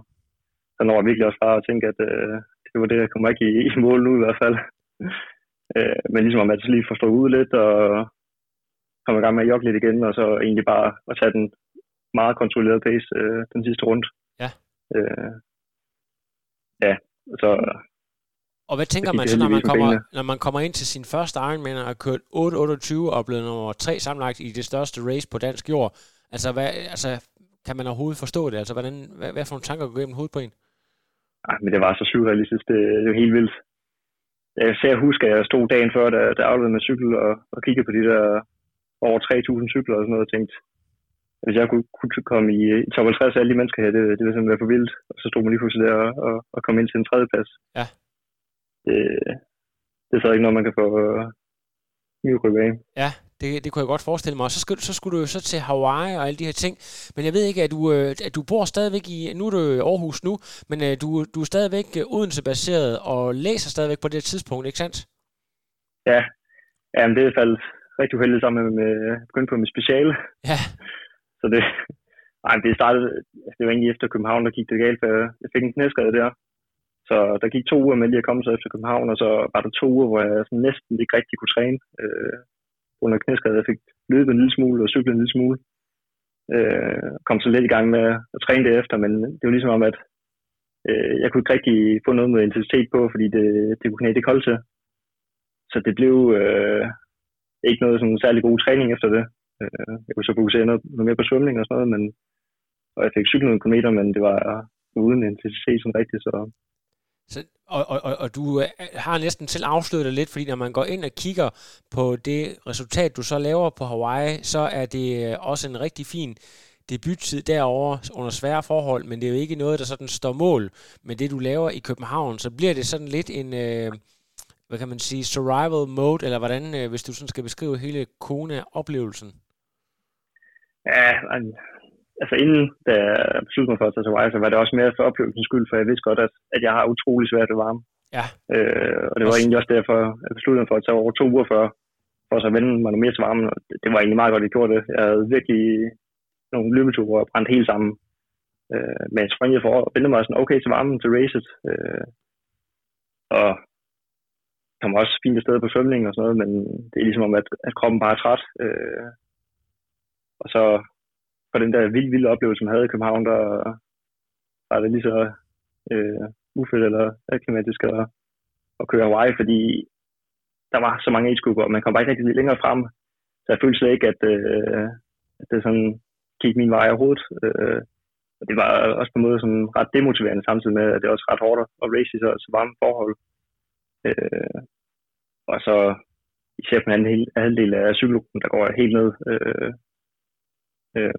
Speaker 4: så når jeg virkelig også bare at tænke, at øh, det var det, jeg kommer ikke i, i mål nu i hvert fald. [laughs] øh, men ligesom om at jeg lige får ud lidt, og komme i gang med at jogge lidt igen, og så egentlig bare at tage den meget kontrolleret pace øh, den sidste runde.
Speaker 1: Ja.
Speaker 4: Øh, ja, så
Speaker 1: Og hvad tænker man så, når man, kommer,
Speaker 4: benene.
Speaker 1: når man kommer ind til sin første Ironman og har kørt 8.28 og blevet nummer 3 sammenlagt i det største race på dansk jord? Altså, hvad, altså kan man overhovedet forstå det? Altså, hvordan, hvad, hvad for nogle tanker går gennem hovedet på en?
Speaker 4: ej, men det var så surrealistisk, det, det var helt vildt. Jeg ser huske, at jeg stod dagen før, da, da jeg afleverede med cykel, og, og kiggede på de der over 3.000 cykler og sådan noget, og tænkte, hvis jeg kunne, kunne komme i, i top 50 af alle de mennesker her, det, det ville simpelthen være for vildt. Og så stod man lige pludselig der og, og, og kom ind til en tredje plads.
Speaker 1: Ja.
Speaker 4: Det, det er så ikke noget, man kan få øh, ny af.
Speaker 1: Ja, det, det kunne jeg godt forestille mig. Og så, skal, så skulle du jo så til Hawaii og alle de her ting. Men jeg ved ikke, at du, øh, at du bor stadigvæk i... Nu er du i Aarhus nu, men øh, du, du er stadigvæk øh, Odense-baseret og læser stadigvæk på det tidspunkt, ikke sandt?
Speaker 4: Ja, Jamen, det er faldet rigtig uheldigt sammen med, med at begynde på mit speciale.
Speaker 1: Ja,
Speaker 4: så det, [laughs] ej, det startede, det var egentlig efter København, der gik det galt, for jeg- fik en knæskade der. Så der gik to uger med lige at komme så efter København, og så var der to uger, hvor jeg sådan næsten ikke rigtig kunne træne. Øh, under knæskade, jeg fik løbet en lille smule og cyklet en lille smule. Øh, kom så lidt i gang med at træne det efter, men det var ligesom om, at øh, jeg kunne ikke rigtig få noget med intensitet på, fordi det, det kunne knæet ikke holde til. Så det blev øh, ikke noget sådan særlig god træning efter det. Øh, jeg kunne så fokusere noget, noget mere på svømning og sådan noget, men, og jeg fik cyklet nogle kilometer, men det var uden intensitet sådan rigtigt, så
Speaker 1: så, og, og, og, og du øh, har næsten selv afsløret det lidt, fordi når man går ind og kigger på det resultat, du så laver på Hawaii, så er det øh, også en rigtig fin debuttid derovre under svære forhold, men det er jo ikke noget, der sådan står mål med det, du laver i København. Så bliver det sådan lidt en, øh, hvad kan man sige, survival mode, eller hvordan, øh, hvis du sådan skal beskrive hele Kona-oplevelsen?
Speaker 4: Ja, altså inden da jeg besluttede mig for at tage til Hawaii, så var det også mere for oplevelsens skyld, for jeg vidste godt, at, at jeg har utrolig svært ved varme.
Speaker 1: Ja.
Speaker 4: Øh, og det var egentlig også derfor, jeg besluttede mig for at tage over to uger før, for så at vende mig noget mere til varmen. Og det, var egentlig meget godt, at jeg gjorde det. Jeg havde virkelig nogle løbeture, hvor jeg brændte helt sammen. Øh, men jeg springede for at vende mig sådan okay til varmen til racet. Øh, og kom også fint afsted på svømning og sådan noget, men det er ligesom om, at, at kroppen bare er træt. Øh, og så for den der vild, vilde oplevelse, man havde i København, der var det lige så øh, ufedt eller aklimatisk at, at køre Hawaii, fordi der var så mange age og man kom bare ikke rigtig længere frem. Så jeg følte slet ikke, at, øh, at det sådan gik min vej overhovedet. Øh, og det var også på en måde sådan ret demotiverende, samtidig med, at det er også ret hårdt at race i så, så varme forhold. Øh, og så især på den anden halvdel af cykelruten, der går jeg helt ned øh, Øh,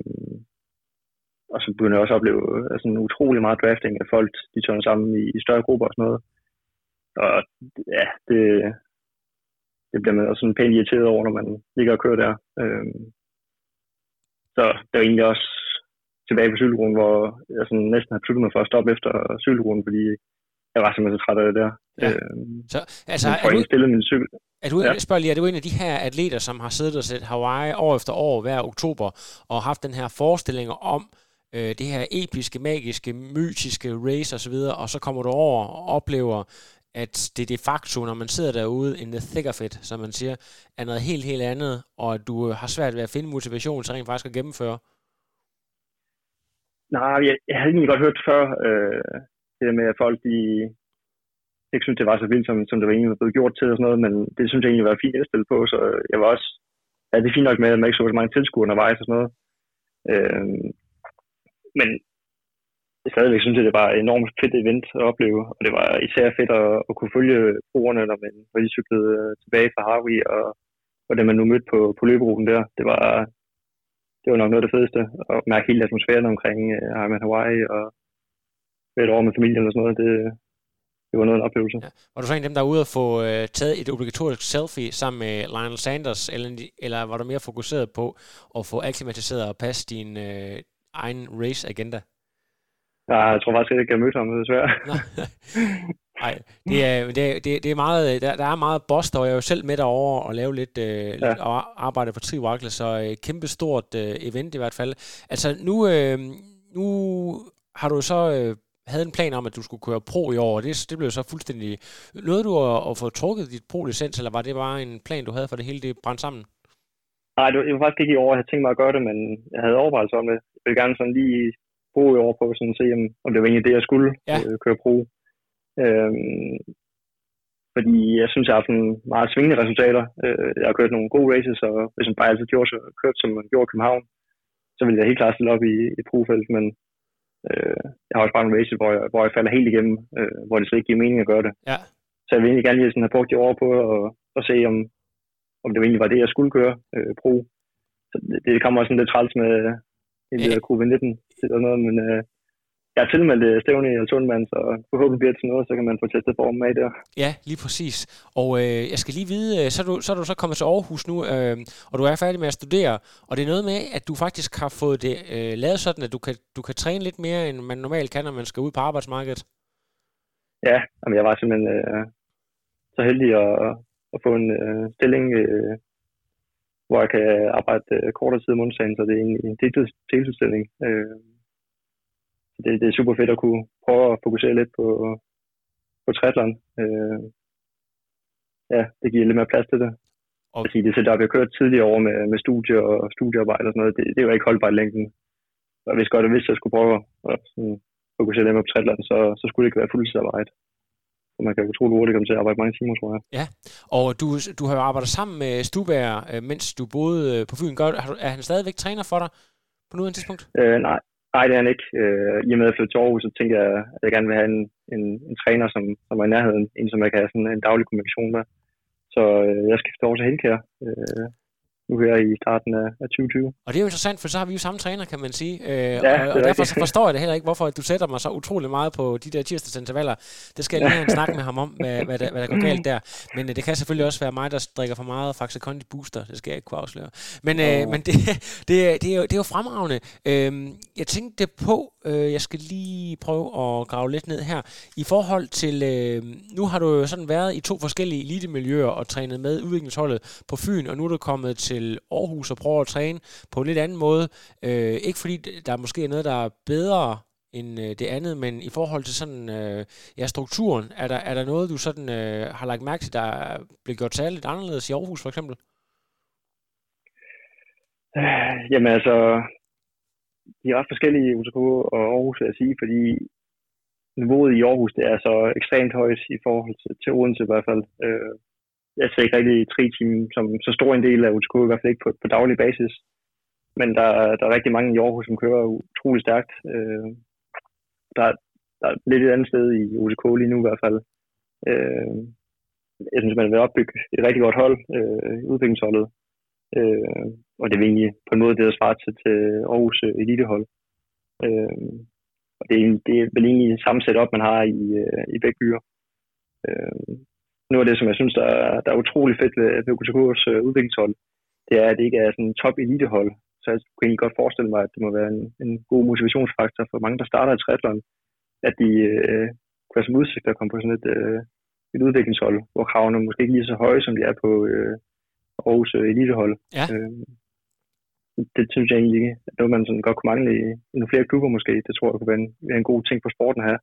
Speaker 4: og så begynder jeg også at opleve øh, altså, en utrolig meget drafting af folk, de tørner sammen i, i større grupper og sådan noget. Og ja, det, det bliver man også sådan pænt irriteret over, når man ligger og kører der. Øh, så det var egentlig også tilbage på cykelruten, hvor jeg sådan næsten har besluttet mig for at stoppe efter cykelruten, fordi jeg var simpelthen så træt af det der. Ja. Øh,
Speaker 1: så, altså,
Speaker 4: er du, stillet min cykel.
Speaker 1: Er du, ja. spørger lige, er du en af de her atleter, som har siddet og set Hawaii år efter år hver oktober, og haft den her forestilling om øh, det her episke, magiske, mytiske race osv., og så kommer du over og oplever, at det de facto, når man sidder derude in the thick of it, som man siger, er noget helt, helt andet, og at du øh, har svært ved at finde motivation til rent faktisk at gennemføre?
Speaker 4: Nej, jeg, jeg havde egentlig godt hørt før, øh, det med, at folk de ikke synes, det var så vildt, som, som det var egentlig blevet gjort til og sådan noget, men det synes jeg egentlig var fint indstillet på, så jeg var også, ja, det er fint nok med, at man ikke så så mange tilskuere undervejs og sådan noget. Øh, men stadigvæk synes jeg, det var et enormt fedt event at opleve, og det var især fedt at, at kunne følge brugerne, når, man, når de cyklede øh, tilbage fra Harvey, og, og det man nu mødte på, på løberuten der, det var, det var nok noget af det fedeste, at mærke hele atmosfæren omkring øh, Ironman Hawaii, og et år med familien og sådan noget, det, det var noget af en oplevelse. Ja.
Speaker 1: Var du så en af dem, der er ude og få øh, taget et obligatorisk selfie sammen med Lionel Sanders, eller, eller var du mere fokuseret på at få akklimatiseret og passe din øh, egen race-agenda?
Speaker 4: Ja, jeg tror faktisk ikke, jeg har mødt ham, desværre.
Speaker 1: Nej, det er, det, er, det, er meget, der, der er meget boss, og jeg er jo selv med derovre og lave lidt, øh, ja. og arbejde på Tri så øh, kæmpe stort øh, event i hvert fald. Altså nu, øh, nu har du så øh, havde en plan om, at du skulle køre pro i år, og det, det blev så fuldstændig... Nåede du at, at få trukket dit pro-licens, eller var det bare en plan, du havde for det hele, det brændt sammen?
Speaker 4: Nej, det var faktisk ikke i år, jeg havde tænkt mig at gøre det, men jeg havde overvejelser om det. Jeg ville gerne sådan lige bruge i år på sådan at se, om, det var egentlig det, jeg skulle ja. øh, køre pro. Øhm, fordi jeg synes, jeg har haft en meget svingende resultater. Øh, jeg har kørt nogle gode races, og hvis man bare altid gjorde, så, kørt, som man gjorde i København, så ville jeg helt klart stille op i, i profelt, men Øh, jeg har også bare en race, hvor jeg, hvor jeg falder helt igennem, øh, hvor det så ikke giver mening at gøre det.
Speaker 1: Ja.
Speaker 4: Så jeg vil egentlig gerne lige sådan have brugt de år på at, at se, om, om det egentlig var det, jeg skulle gøre, øh, pro. Så det, det kommer også sådan lidt træls med hele ja. covid-19 eller noget, men øh, jeg har tilmeldt øh, stævne i Altundmand, så forhåbentlig bliver det til noget, så kan man få testet formen med der.
Speaker 1: Ja, lige præcis. Og øh, jeg skal lige vide, øh, så er, du, så er du så kommet til Aarhus nu, øh, og du er færdig med at studere, og det er noget med, at du faktisk har fået det øh, lavet sådan, at du kan, du kan træne lidt mere, end man normalt kan, når man skal ud på arbejdsmarkedet.
Speaker 4: Ja, jamen jeg var simpelthen øh, så heldig at, at få en øh, stilling, øh, hvor jeg kan arbejde øh, kortere tid om onsdagen, så det er en, en deltidsstilling. Øh, det, det er super fedt at kunne prøve at fokusere lidt på, på triathlon. Øh, ja, det giver lidt mere plads til det.
Speaker 1: Og-
Speaker 4: Fordi det setup, jeg kørt tidligere over med, med studier og studiearbejde og sådan noget, det, det var ikke holdbart i længden. Og hvis godt, at hvis jeg skulle prøve at sådan, fokusere lidt mere på triathlon, så, så skulle det ikke være fuldtidsarbejde. Så man kan utrolig hurtigt komme til at arbejde mange timer, tror jeg.
Speaker 1: Og du, du har jo arbejdet sammen med Stubager, øh, mens du boede øh, på Fyn. Gør, er han stadigvæk træner for dig på nuværende tidspunkt?
Speaker 4: Øh, nej, nej, det er han ikke. Øh, I og med at jeg til Aarhus, så tænker jeg, at jeg gerne vil have en, en, en træner, som, som er i nærheden. En, som jeg kan have sådan en daglig kommunikation med. Så øh, jeg skal over til Helkær. Øh, nu her i starten af, af 2020.
Speaker 1: Og det er jo interessant, for så har vi jo samme træner, kan man sige. Øh,
Speaker 4: det
Speaker 1: og, og derfor så forstår jeg det heller ikke, hvorfor du sætter mig så utrolig meget på de der tirsdagsintervaller. Det skal jeg lige have en snak med ham om, hvad, hvad, der, hvad der går galt der. Men øh, det kan selvfølgelig også være mig, der drikker for meget Faxe Kondi Booster. Det skal jeg ikke kunne afsløre. Men, øh, men det, det, er- det, er jo, det er jo fremragende. Øh, jeg tænkte på, øh, jeg skal lige prøve at grave lidt ned her. I forhold til, øh, nu har du jo sådan været i to forskellige elitemiljøer og trænet med udviklingsholdet på Fyn, og nu er du kommet til Aarhus og prøver at træne på en lidt anden måde. Øh, ikke fordi der måske er noget, der er bedre end øh, det andet, men i forhold til sådan, øh, ja, strukturen, er der, er der noget, du sådan øh, har lagt mærke til, der blev gjort særligt anderledes i Aarhus for eksempel?
Speaker 4: Øh, jamen altså, de er ret forskellige i UTK og Aarhus, vil jeg sige, fordi niveauet i Aarhus, det er så ekstremt højt i forhold til, til Odense i hvert fald. Øh, jeg ser ikke rigtig tre team som så stor en del af UTK, i hvert fald ikke på, på daglig basis. Men der, der er rigtig mange i Aarhus, som kører utrolig stærkt. Øh, der, der er lidt et andet sted i UTK lige nu i hvert fald. Øh, jeg synes, man vil opbygge et rigtig godt hold, øh, udviklingsholdet. Øh, øh, øh, og det er egentlig på en måde det, der svarer til, til Aarhus elitehold. Øh, og det er, det er vel egentlig samme setup, man har i, øh, i begge byer. Øh, noget af det, som jeg synes, der er, der er utrolig fedt ved, UTK's øh, udviklingshold, det er, at det ikke er sådan en top elitehold. Så jeg kunne egentlig godt forestille mig, at det må være en, en god motivationsfaktor for mange, der starter i triathlon, at de øh, kunne have som udsigt at komme på sådan et, øh, et udviklingshold, hvor kravene måske ikke lige er så høje, som de er på øh, Aarhus øh, elitehold.
Speaker 1: Ja.
Speaker 4: Øh, det synes jeg egentlig er noget, man sådan godt kunne mangle i, i nogle flere klubber måske. Det tror jeg kunne være en, være en god ting på sporten her.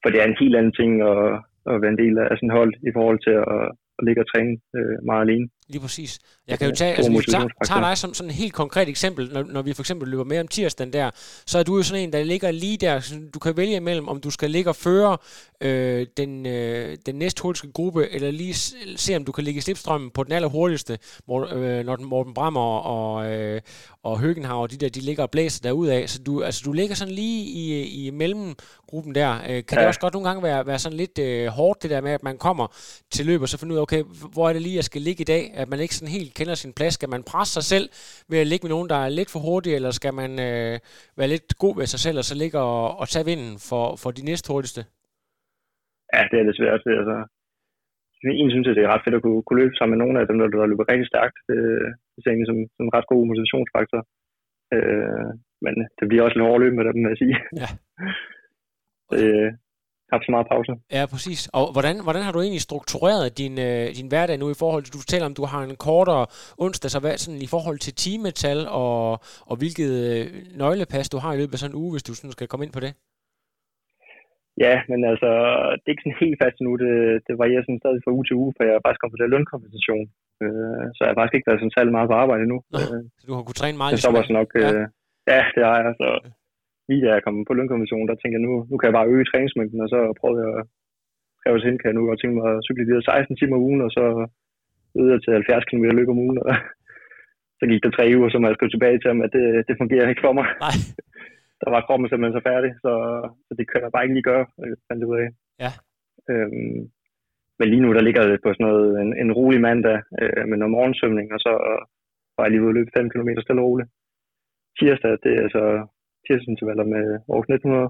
Speaker 4: For det er en helt anden ting at, at være en del af sådan hold i forhold til at, at ligge og træne øh, meget alene.
Speaker 1: Lige præcis. Jeg kan jo tage, altså, hvis vi tager, tager dig som sådan et helt konkret eksempel, når, når vi for eksempel løber med om tirsdagen der, så er du jo sådan en, der ligger lige der, så du kan vælge imellem, om du skal ligge og føre øh, den, øh, den næste hurtigste gruppe, eller lige se, om du kan ligge i slipstrømmen på den allerhurtigste, hvor, øh, når den Morten Brammer og, øh, og Høgenhauer, de der, de ligger og blæser derudad. Så du, altså, du ligger sådan lige i, i mellemgruppen der. Øh, kan ja. det også godt nogle gange være, være sådan lidt øh, hårdt, det der med, at man kommer til løb, og så finder ud af, okay, hvor er det lige, jeg skal ligge i dag? At man ikke sådan helt kender sin plads. Skal man presse sig selv ved at ligge med nogen, der er lidt for hurtige, eller skal man øh, være lidt god ved sig selv, og så ligge og, og tage vinden for, for de næste hurtigste?
Speaker 4: Ja, det er det er altså, en synes, at det er ret fedt at kunne, kunne løbe sammen med nogle af dem, der, der løber rigtig stærkt. Det, det ser egentlig som, som en ret god motivationsfaktor. Øh, men det bliver også lidt hårdt at løbe med dem, vil jeg sige.
Speaker 1: Ja. [laughs]
Speaker 4: har haft så meget pause.
Speaker 1: Ja, præcis. Og hvordan, hvordan har du egentlig struktureret din, øh, din hverdag nu i forhold til, du fortæller om, du har en kortere onsdag, så hvad sådan i forhold til timetal og, og hvilket øh, nøglepas du har i løbet af sådan en uge, hvis du sådan skal komme ind på det?
Speaker 4: Ja, men altså, det er ikke sådan helt fast nu. Det, det varierer sådan stadig fra uge til uge, for jeg har faktisk kommet på det lønkompensation. Øh, så jeg har faktisk ikke været sådan særlig meget på arbejde nu.
Speaker 1: Nå,
Speaker 4: Øh,
Speaker 1: Så du har kunnet træne meget
Speaker 4: det stopper så nok.
Speaker 1: Ja.
Speaker 4: Øh, ja, det har jeg. Så lige da jeg kom på lønkompensation, der tænkte jeg, nu, nu kan jeg bare øge træningsmængden, og så prøvede jeg at skrive til hende, kan jeg nu godt tænke mig at cykle de her 16 timer om ugen, og så jeg til 70 km løb om ugen. Og [laughs] så gik der tre uger, så må jeg skrive tilbage til ham, at det, det fungerer ikke for mig.
Speaker 1: Nej. [laughs]
Speaker 4: Der var kroppen simpelthen så færdig, så, så det kan jeg bare ikke lige gøre, øh, fandt ud af.
Speaker 1: Ja.
Speaker 4: Øhm, men lige nu, der ligger det på sådan noget, en, en rolig mandag øh, med noget morgensvømning, og så var jeg lige ude at løbe 5 km stille og roligt. Tirsdag, det er så tirsdagsintervaller med Aarhus 1900.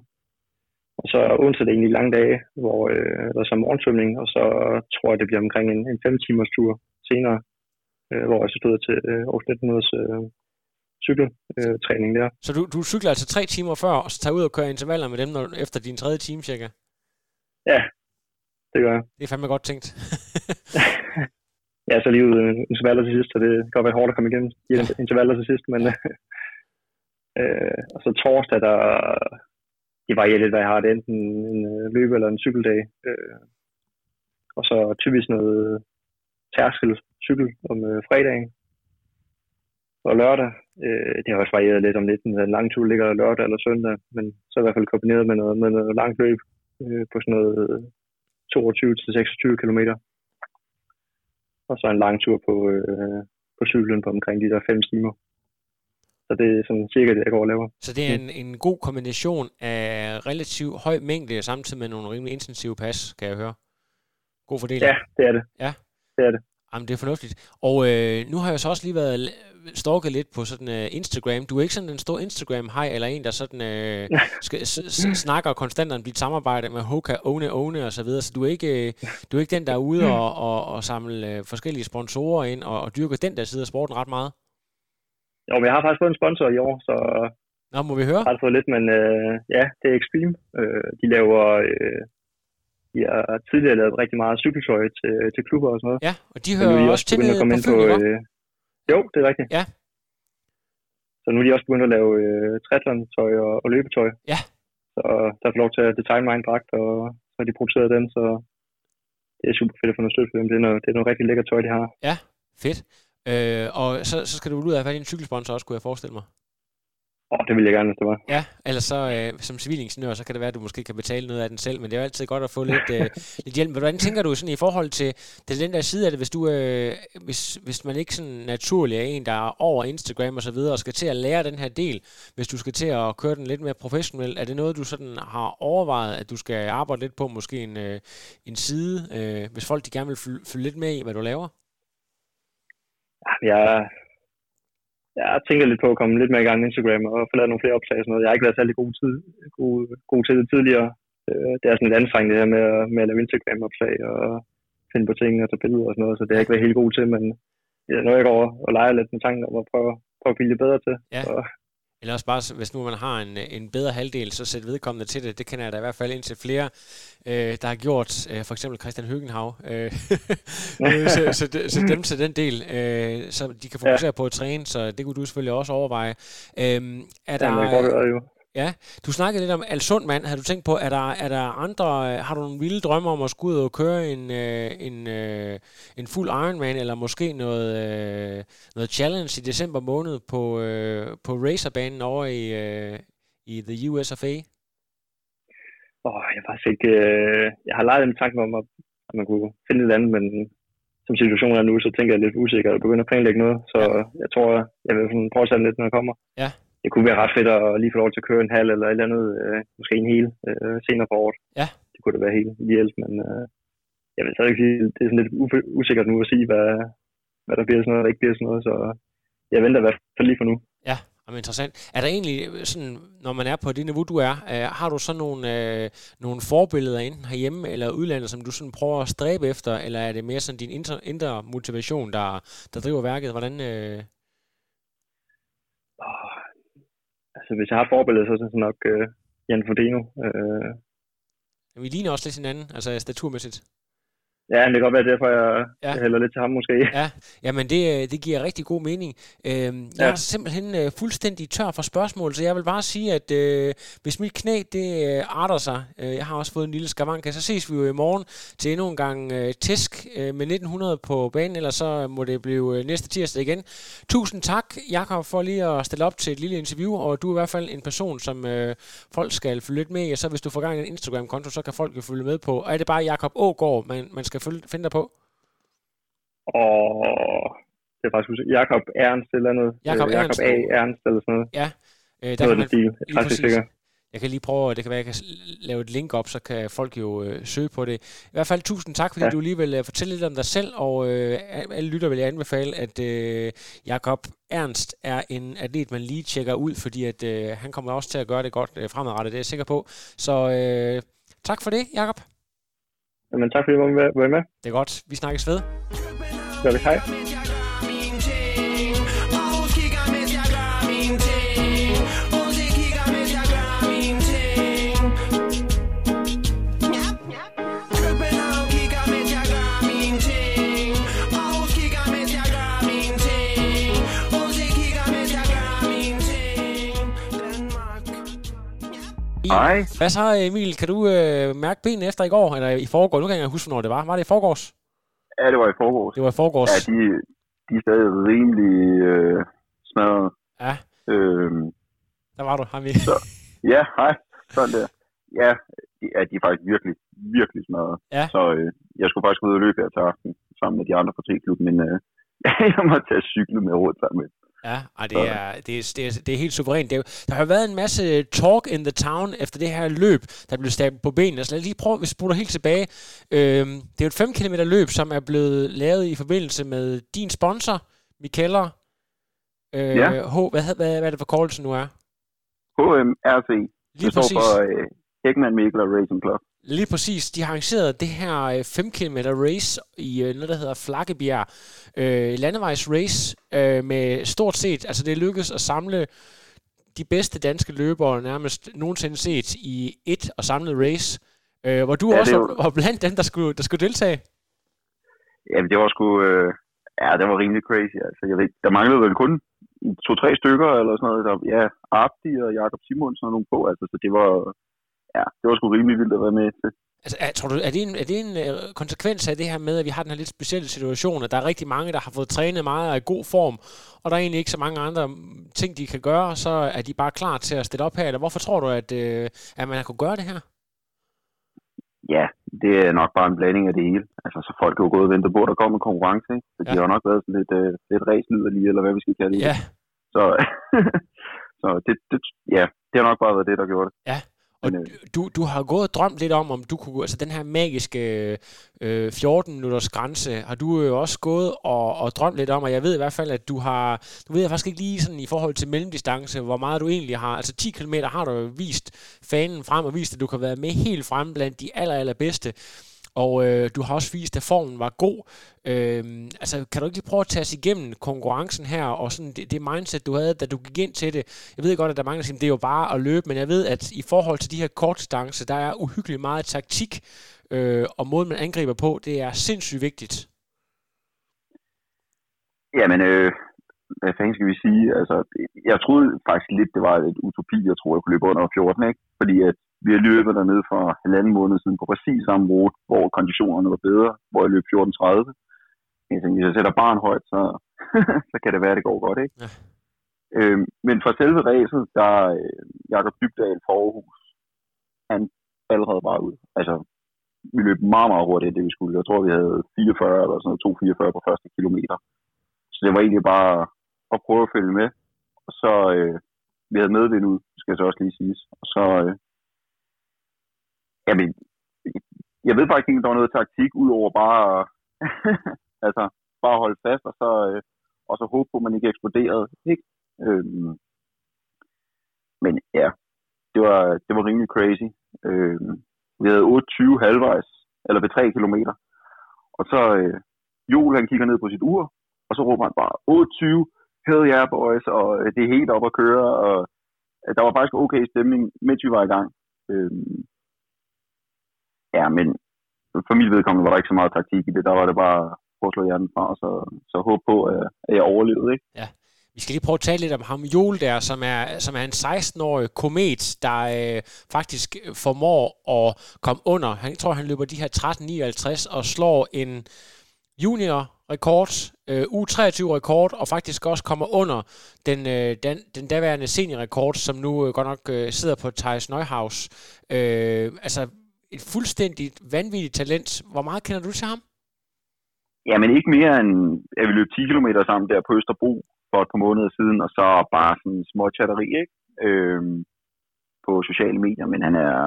Speaker 4: Og så onsdag det er egentlig lange dage, hvor øh, der er så morgensvømning, og så tror jeg, det bliver omkring en, en 5 timers tur senere, øh, hvor jeg så stod til øh, Aarhus 1900's øh, cykeltræning øh, der.
Speaker 1: Så du, du cykler altså tre timer før, og så tager ud og kører intervaller med dem når, efter din tredje time cirka?
Speaker 4: Ja, det gør jeg.
Speaker 1: Det er fandme godt tænkt. [laughs]
Speaker 4: ja, så lige ud øh, intervaller til sidst, så det kan godt være hårdt at komme igennem de
Speaker 1: Ja.
Speaker 4: intervaller til sidst, men [laughs] [laughs] øh, og så torsdag, der, det varierer lidt, hvad jeg har. Det er enten en øh, løbe- eller en cykeldag. Øh, og så typisk noget tærskel cykel om øh, fredagen og lørdag. Øh, det har også varieret lidt om lidt, en lang tur ligger lørdag eller søndag, men så i hvert fald kombineret med noget, med noget langt løb øh, på sådan noget 22-26 km. Og så en lang tur på, øh, på cyklen på omkring de der 5 timer. Så det er sådan cirka det, jeg går og laver.
Speaker 1: Så det er en, en god kombination af relativt høj mængde, samtidig med nogle rimelig intensive pas, kan jeg høre. God fordeling.
Speaker 4: Ja, det er det.
Speaker 1: Ja.
Speaker 4: Det er det.
Speaker 1: Jamen, det er fornuftigt. Og øh, nu har jeg så også lige været stalket lidt på sådan uh, Instagram. Du er ikke sådan en stor Instagram-hej, eller en, der sådan uh, [laughs] skal, snakker konstant om dit samarbejde med Hoka, One, One og så videre. Så du er ikke, uh, du er ikke den, der er ude og, og, og samle uh, forskellige sponsorer ind og, og dyrker den der side af sporten ret meget.
Speaker 4: Jo, men jeg har faktisk fået en sponsor i år, så
Speaker 1: Nå, må vi høre?
Speaker 4: jeg har fået lidt, men øh, ja, det er Extreme. Øh, de laver, øh, de har tidligere lavet rigtig meget cykeltøj til, til klubber og sådan noget.
Speaker 1: Ja, og de
Speaker 4: nu
Speaker 1: hører
Speaker 4: er de
Speaker 1: også til
Speaker 4: komme
Speaker 1: på
Speaker 4: på,
Speaker 1: Fyn, ikke?
Speaker 4: øh, Jo, det er rigtigt.
Speaker 1: Ja.
Speaker 4: Så nu er de også begyndt at lave øh, triathlon-tøj og, og løbetøj.
Speaker 1: Ja.
Speaker 4: Så der får lov til at designe mig en dragt, og så har de produceret den, så det er super fedt at få noget støtte for dem. Det er noget, det er noget rigtig lækkert tøj, de har.
Speaker 1: Ja, fedt. Øh, og så, så skal du ud af at have en cykelsponsor også, kunne jeg forestille mig.
Speaker 4: Åh, det ville jeg gerne, hvis det var.
Speaker 1: Ja, ellers så øh, som civilingeniør, så kan det være, at du måske kan betale noget af den selv, men det er jo altid godt at få lidt, øh, [laughs] lidt hjælp. Hvordan tænker du sådan i forhold til, til den der side af det, hvis, du, øh, hvis, hvis man ikke sådan naturligt er en, der er over Instagram og så videre, og skal til at lære den her del, hvis du skal til at køre den lidt mere professionelt, er det noget, du sådan har overvejet, at du skal arbejde lidt på, måske en, øh, en side, øh, hvis folk de gerne vil følge lidt med i, hvad du laver?
Speaker 4: Jeg, jeg tænker lidt på at komme lidt mere i gang med Instagram og få lavet nogle flere opslag og sådan noget. Jeg har ikke været særlig god, tid, god, god til det tidligere. Øh, Det er sådan lidt anstrengende det her med, at- med at lave Instagram-opslag og finde på ting og tage billeder og sådan noget, så det har jeg ikke været helt god til, men det er noget, jeg går og leger lidt med tanken om at prøve, prøve at blive lidt bedre til.
Speaker 1: Ja.
Speaker 4: Så,
Speaker 1: Eller også bare, hvis nu man har en, en bedre halvdel, så sæt vedkommende til det. Det kender jeg da i hvert fald indtil flere, øh, der har gjort. Øh, for eksempel Christian Høgenhav. Øh, [laughs] øh, så, så, de- så dem til den del, øh, så de kan fokusere ja. på at træne, så det kunne du selvfølgelig også overveje. Øhm, er der,
Speaker 4: ja, kan godt det jo.
Speaker 1: Ja, du snakkede lidt om Alsund, mand. Har du tænkt på, er der, er der andre, øh, har du nogle vilde drømme om at skulle ud og køre en, øh, en, øh, en fuld Ironman, eller måske noget, noget challenge i december måned på, på racerbanen over i, i the USFA?
Speaker 4: Åh, jeg har faktisk ikke... Øh, jeg har leget en tanke om, at, man kunne finde et andet, men som situationen er nu, så tænker jeg lidt usikker at begynde at planlægge noget. Så
Speaker 1: Ja.
Speaker 4: jeg tror, jeg vil prøve at den lidt, når jeg kommer.
Speaker 1: Ja.
Speaker 4: Det kunne være ret fedt at lige få lov til at køre en halv eller et eller andet, øh, måske en hel øh, senere på året.
Speaker 1: Ja.
Speaker 4: Det kunne da være helt ideelt, men øh, jeg vil stadig sige, det er sådan lidt usikkert nu at sige, hvad, hvad der bliver sådan noget, og der ikke bliver sådan noget, så jeg venter i hvert fald lige for nu.
Speaker 1: Ja, jamen interessant. Er der egentlig sådan, når man er på det niveau, du er, øh, har du så nogle, øh, nogle forbilleder enten herhjemme eller udlandet, som du sådan prøver at stræbe efter, eller er det mere sådan din indre, indre motivation, der, der driver værket? Hvordan, øh,
Speaker 4: Åh, altså, hvis jeg har forbilleder, så er det nok øh, Jan Fodeno. Øh,
Speaker 1: vi ligner også lidt hinanden, altså staturmæssigt
Speaker 4: ja, det kan godt være derfor, jeg,
Speaker 1: Ja.
Speaker 4: jeg hælder lidt til ham måske.
Speaker 1: Ja, jamen det, øh, det giver rigtig god mening. Øhm, jeg
Speaker 4: Ja.
Speaker 1: er simpelthen øh, fuldstændig tør for spørgsmål, så jeg vil bare sige, at øh, hvis mit knæ det øh, arter sig, øh, jeg har også fået en lille skavank, så ses vi jo i morgen til endnu en gang øh, tæsk øh, med 1900 på banen, ellers så må det blive øh, næste tirsdag igen. Tusind tak, Jakob, for lige at stille op til et lille interview, og du er i hvert fald en person, som øh, folk skal følge lidt med i, og så hvis du får gang i en Instagram-konto, så kan folk jo følge med på. Og er det bare Jakob Ågaard, man, man skal følge, finde dig på?
Speaker 4: Og det er faktisk Jakob Ernst eller noget.
Speaker 1: Jakob
Speaker 4: Øh,
Speaker 1: Ernst.
Speaker 4: Jakob A. Ernst eller sådan noget.
Speaker 1: Ja, øh, der
Speaker 4: Noget
Speaker 1: kan man,
Speaker 4: det stil. Er
Speaker 1: lige præcis.
Speaker 4: sikker.
Speaker 1: Jeg kan lige prøve, det kan være, jeg kan lave et link op, så kan folk jo øh, søge på det. I hvert fald tusind tak, fordi. Ja. du lige vil øh, fortælle lidt om dig selv, og øh, alle lytter vil jeg anbefale, at øh, Jakob Ernst er en atlet, man lige tjekker ud, fordi at øh, han kommer også til at gøre det godt øh, fremadrettet, det er jeg sikker på. Så øh, tak for det, Jakob.
Speaker 4: Jamen, tak fordi I var med.
Speaker 1: Det er godt. Vi snakkes ved.
Speaker 4: Vi hej.
Speaker 5: Hej.
Speaker 1: Hvad så, Emil? Kan du øh, mærke benene efter i går, eller i forgår? Nu kan jeg ikke huske, hvornår det var. Var det i forgårs?
Speaker 5: Ja, det var i forgårs.
Speaker 1: Det var i forgårs.
Speaker 5: Ja, de, de er stadig rimelig øh, smadret.
Speaker 1: Ja.
Speaker 5: Øhm,
Speaker 1: Der var du, vi.
Speaker 5: Så, ja, hej. Sådan der. Ja, de, ja, de er faktisk virkelig, virkelig smadret.
Speaker 1: Ja.
Speaker 5: Så øh, jeg skulle faktisk ud og løbe her til aften, sammen med de andre fra T-klubben, men øh, [laughs] jeg må tage cyklet med rundt sammen med.
Speaker 1: Ja, og det er, det, er, det, er, det er helt suverænt. Det er, der har været en masse talk in the town efter det her løb, der blev stablet på benene. Så lad os lige prøve, vi spoler helt tilbage. Øhm, det er jo et 5 km løb, som er blevet lavet i forbindelse med din sponsor, Mikeller. Øh,
Speaker 5: Ja.
Speaker 1: H, hvad, hvad, hvad er det for kortelse nu er?
Speaker 5: HMRC.
Speaker 1: Lige
Speaker 5: det står
Speaker 1: præcis.
Speaker 5: for øh, Heckman Mikler Racing Club.
Speaker 1: Lige præcis. De har arrangeret det her 5 km race i øh, noget, der hedder Flakkebjerg. Øh, landevejsrace øh, med stort set, altså det lykkedes at samle de bedste danske løbere nærmest nogensinde set i et og samlet race. Øh, hvor du
Speaker 5: Ja,
Speaker 1: også var, var blandt dem, der skulle, der skulle deltage.
Speaker 5: Jamen, det var sgu... Øh, ja, det var rimelig crazy. Altså, jeg ved, der manglede vel kun to-tre stykker eller sådan noget. Der, ja, Abdi og Jakob Simonsen og nogle på. Altså, så det var... Ja, det var sgu rimelig vildt at være med til.
Speaker 1: Altså, er, tror du, er det en, er det en øh, konsekvens af det her med, at vi har den her lidt specielle situation, at der er rigtig mange, der har fået trænet meget og er i god form, og der er egentlig ikke så mange andre mm, ting, de kan gøre, så er de bare klar til at stille op her? Eller hvorfor tror du, at, øh, at man har kunnet gøre det her?
Speaker 5: Ja, det er nok bare en blanding af det hele. Altså, så folk er jo gået og ventet på, at der kommer konkurrence, ikke? Så de
Speaker 1: Ja.
Speaker 5: har jo nok været sådan lidt, øh, lidt ræsliderlige, eller hvad vi skal kalde det.
Speaker 1: Ja,
Speaker 5: Så, [laughs] så det, det, ja, det har nok bare været det, der gjorde det.
Speaker 1: Ja, og
Speaker 5: Men, øh,
Speaker 1: du, du har gået og drømt lidt om, om du kunne, altså den her magiske øh, 14 minutters grænse, har du jo også gået og, og drømt lidt om, og jeg ved i hvert fald, at du har, du ved jeg faktisk ikke lige sådan i forhold til mellemdistance, hvor meget du egentlig har, altså 10 km har du vist fanen frem og vist, at du kan være med helt frem blandt de aller, allerbedste. Og øh, du har også vist, at formen var god. Øh, altså, kan du ikke lige prøve at tage os igennem konkurrencen her, og sådan det, det mindset, du havde, da du gik ind til det? Jeg ved godt, at der er mange, der siger, at det er jo bare at løbe, men jeg ved, at i forhold til de her kortdistancer, der er uhyggeligt meget taktik, øh, og måden, man angriber på, det er sindssygt vigtigt.
Speaker 5: Jamen, øh, hvad fanden skal vi sige? Altså, jeg troede faktisk lidt, det var et utopi, jeg tror, jeg kunne løbe under 14, ikke? Fordi at vi har løbet dernede for halvanden måned siden på præcis samme rute, hvor konditionerne var bedre, hvor jeg løb 14.30. Jeg tænkte, hvis jeg sætter barn højt, så, [laughs] så kan det være, det går godt, ikke?
Speaker 1: Ja.
Speaker 5: Øh, men for selve racet, der øh, Jakob Dybdal for Aarhus, han allerede bare ud. Altså, vi løb meget, meget hurtigt, det vi skulle. Jeg tror, vi havde 44 eller sådan noget, 2,44 på første kilometer. Så det var egentlig bare at prøve at følge med. Og så, øh, vi havde medvind ud, skal så også lige siges. Og så, øh, jamen, jeg ved faktisk ikke, om der var noget taktik, udover bare, [laughs] altså, bare holde fast, og så, øh, og så håbe på, at man ikke eksploderede. Ikke? Øhm, men ja, det var, det var rimelig crazy. Øhm, vi havde 28 halvvejs, eller ved 3 kilometer. Og så, øh, Joel, han kigger ned på sit ur, og så råber han bare, 28, hell yeah boys, og øh, det er helt op at køre, og øh, der var faktisk okay stemning, mens vi var i gang. Øhm, ja, men for mit vedkommende var der ikke så meget taktik i det, der var det bare at prøve at slå hjernen fra, og så, så håbe på, at jeg overlevede, ikke? Ja.
Speaker 1: Vi skal lige prøve at tale lidt om ham, Joel der, som er, som er en 16-årig komet, der øh, faktisk formår at komme under. Han jeg tror, han løber de her 13.59 og slår en junior-rekord, øh, U23-rekord, og faktisk også kommer under den, øh, den, den daværende senior-rekord, som nu øh, godt nok øh, sidder på Thijs Neuhaus. Øh, altså, et fuldstændigt vanvittigt talent. Hvor meget kender du til ham?
Speaker 5: Jamen ikke mere end, at vi løb 10 km sammen der på Østerbro for et par måneder siden, og så bare sådan små chatteri, ikke? Øhm, på sociale medier, men han er,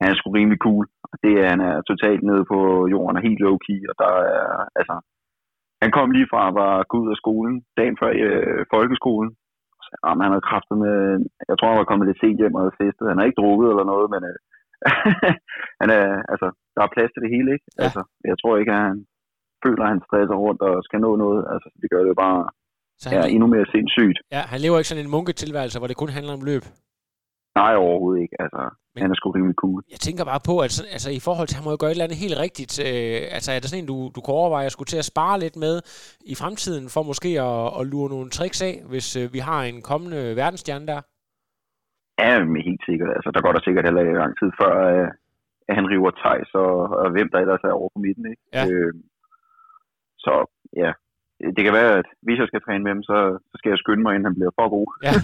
Speaker 5: han er sgu rimelig cool. Og det er, han er totalt nede på jorden og helt low-key, og der er, altså, han kom lige fra var gået ud af skolen, dagen før øh, folkeskolen. Så, jamen, han havde kraftet med, jeg tror, han var kommet lidt sent hjem og havde festet. Han har ikke drukket eller noget, men øh, han er, altså, der er plads til det hele, ikke?
Speaker 1: Ja.
Speaker 5: Altså, jeg tror ikke, at han føler, at han stresser rundt og skal nå noget. Altså, det gør det bare
Speaker 1: Så han,
Speaker 5: ja, endnu mere sindssygt.
Speaker 1: ja, han lever ikke sådan en munketilværelse, hvor det kun handler om løb.
Speaker 5: Nej, overhovedet ikke. Altså,
Speaker 1: Men-
Speaker 5: han er sgu rimelig cool.
Speaker 1: Jeg tænker bare på, at sådan, altså, i forhold til, at han må jo gøre et eller andet helt rigtigt. Øh, altså, er der sådan en, du, du kunne overveje at skulle til at spare lidt med i fremtiden, for måske at, at lure nogle tricks af, hvis øh, vi har en kommende verdensstjerne der?
Speaker 5: Ja, men helt sikkert. Altså, der går der sikkert heller ikke lang tid før, at, at han river Thijs og, og hvem der ellers er over på midten. Ikke?
Speaker 1: Ja.
Speaker 5: Øh, så ja, det kan være, at hvis jeg skal træne med ham, så, så skal jeg skynde mig, inden han bliver for god.
Speaker 1: Ja.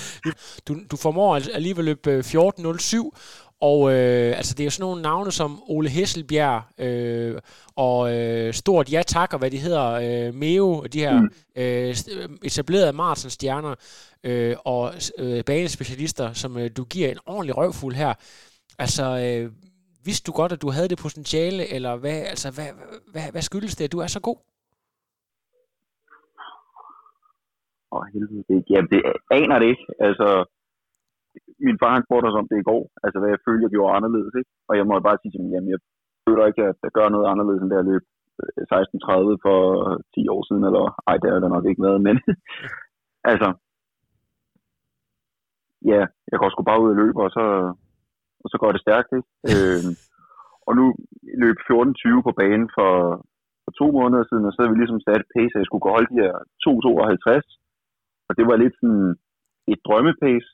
Speaker 1: [laughs] du, du formår al- alligevel løb øh, 14.07, og øh, altså det er jo sådan nogle navne som Ole Hesselbjerg øh, og øh, Stort Ja Tak, og hvad de hedder, øh, Meo, og de her
Speaker 5: Mm.
Speaker 1: øh, etablerede Martens-stjerner øh, og øh, banespecialister, som øh, du giver en ordentlig røvfuld her. Altså, øh, vidste du godt, at du havde det potentiale, eller hvad, altså, hvad, hvad, hvad skyldes det, at du er så god?
Speaker 5: Åh, helvede. Det, jamen, det aner det ikke. Altså, min far han spurgte os om det i går, altså hvad jeg følte, jeg gjorde anderledes, ikke? Og jeg må bare sige til ham, jamen jeg føler ikke, at jeg gør noget anderledes, end da jeg løb øh, 16.30 for 10 år siden, eller ej, det er der nok ikke været, [laughs] men altså, ja, jeg går sgu bare ud og løbe, og så, og så går det stærkt, ikke? [laughs] øh, og nu løb 14.20 på banen for, for to måneder siden, og så havde vi ligesom sat pace, at jeg skulle gå holde de her 2.52, og det var lidt sådan et drømmepace,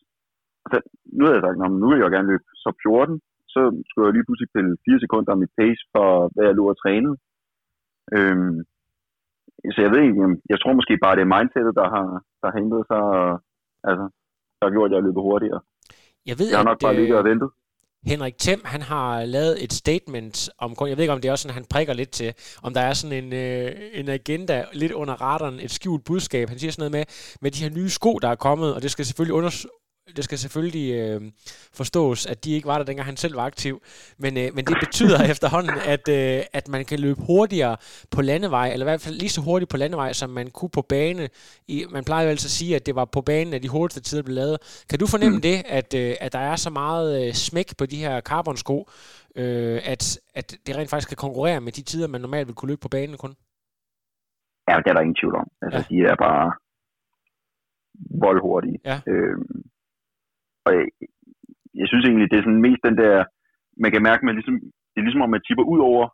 Speaker 5: så nu havde jeg sagt, "Nå, men nu vil jeg gerne løbe sub 14, så skulle jeg lige pludselig pille 4 sekunder af mit pace for, hvad jeg lå og trænede. Øhm, så jeg ved ikke, om- jeg tror måske bare, det er mindsetet, der har, der har hentet sig, og, altså, der har gjort, at jeg løber hurtigere.
Speaker 1: Jeg ved,
Speaker 5: Jeg har nok
Speaker 1: at,
Speaker 5: bare
Speaker 1: øh,
Speaker 5: ligget og ventet.
Speaker 1: Henrik Thiem, han har lavet et statement om, jeg ved ikke om det er også sådan, han prikker lidt til, om der er sådan en, øh, en agenda lidt under radaren, et skjult budskab. Han siger sådan noget med, med de her nye sko, der er kommet, og det skal selvfølgelig unders det skal selvfølgelig øh, forstås, at de ikke var der, dengang han selv var aktiv. Men, øh, men det betyder [laughs] efterhånden, at, øh, at man kan løbe hurtigere på landevej, eller i hvert fald lige så hurtigt på landevej, som man kunne på bane. I, man plejer jo altså at sige, at det var på banen, at de hurtigste tider blev lavet. Kan du fornemme mm. det, at, øh, at der er så meget øh, smæk på de her carbonsko, øh, at, at det rent faktisk kan konkurrere med de tider, man normalt vil kunne løbe på banen kun?
Speaker 5: Ja, det er der ingen tvivl om. Altså,
Speaker 1: Ja.
Speaker 5: ja. de er bare voldhurtige.
Speaker 1: Ja.
Speaker 5: Øhm, og jeg, jeg synes egentlig, det er sådan mest den der, man kan mærke, man ligesom, det er ligesom om, man tipper ud over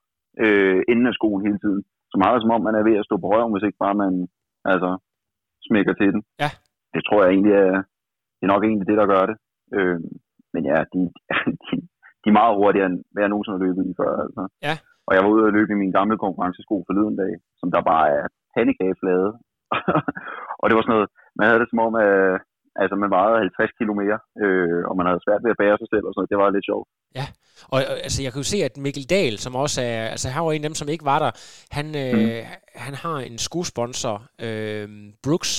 Speaker 5: øh, enden af skoen hele tiden. Så meget som om, man er ved at stå på røven, hvis ikke bare man altså, smækker til den.
Speaker 1: Ja.
Speaker 5: Det tror jeg egentlig er, det er nok egentlig det, der gør det. Øhm, men ja, de, de, de er meget hurtigere, end hvad jeg nogensinde har løbet i før. Altså.
Speaker 1: Ja.
Speaker 5: Og jeg var ude og løbe i mine gamle konkurrencesko forleden dag, som der bare er pandekageflade. [laughs] og det var sådan noget, man havde det som om, at altså, man vejede 50 km mere, øh, og man havde svært ved at bære sig selv og sådan noget. Det var lidt sjovt.
Speaker 1: Og øh, altså, jeg kan jo se, at Mikkel Dahl, som også er, altså han var en af dem, som ikke var der, han, øh, han har en skosponsor, øh, Brooks,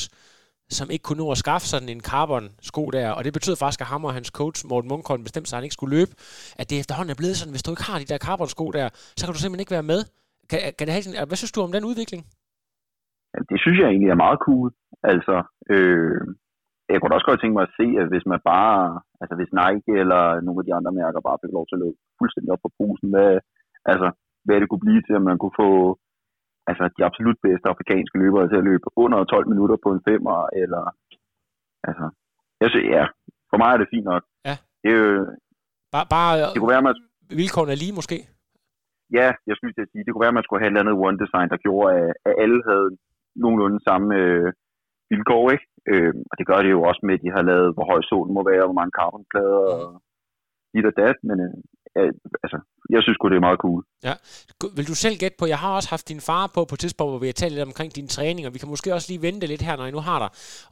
Speaker 1: som ikke kunne nå at skaffe sådan en carbon-sko der, og det betød faktisk, at ham og hans coach, Morten Munkholm, bestemte sig, at han ikke skulle løbe, at det efterhånden er blevet sådan, hvis du ikke har de der carbon-sko der, så kan du simpelthen ikke være med. Kan, kan det have sådan, hvad synes du om den udvikling?
Speaker 5: Jamen, det synes jeg egentlig er meget cool. Altså, øh, jeg kunne også godt tænke mig at se, at hvis man bare, altså hvis Nike eller nogle af de andre mærker bare fik lov til at løbe fuldstændig op på posen, hvad, altså, hvad det kunne blive til, at man kunne få altså, de absolut bedste afrikanske løbere til at løbe under 12 minutter på en femmer, eller, altså, jeg synes, ja, for mig er det fint nok.
Speaker 1: Ja.
Speaker 5: Det, jo,
Speaker 1: Bare, bare
Speaker 5: det kunne være, man,
Speaker 1: vilkårene er lige måske?
Speaker 5: ja, jeg skulle til at sige, det kunne være, at man skulle have et eller andet one design, der gjorde, at, at alle havde nogenlunde samme øh, vilkår, ikke? Øh, og det gør det jo også med, at de har lavet, hvor høj solen må være, hvor mange carbonplader og dit og dat, men øh, altså, jeg synes sgu, det er meget cool.
Speaker 1: Gu- Vil du selv gætte på, jeg har også haft din far på på et tidspunkt, hvor vi har talt lidt omkring din træning, og vi kan måske også lige vente lidt her, når jeg nu har dig,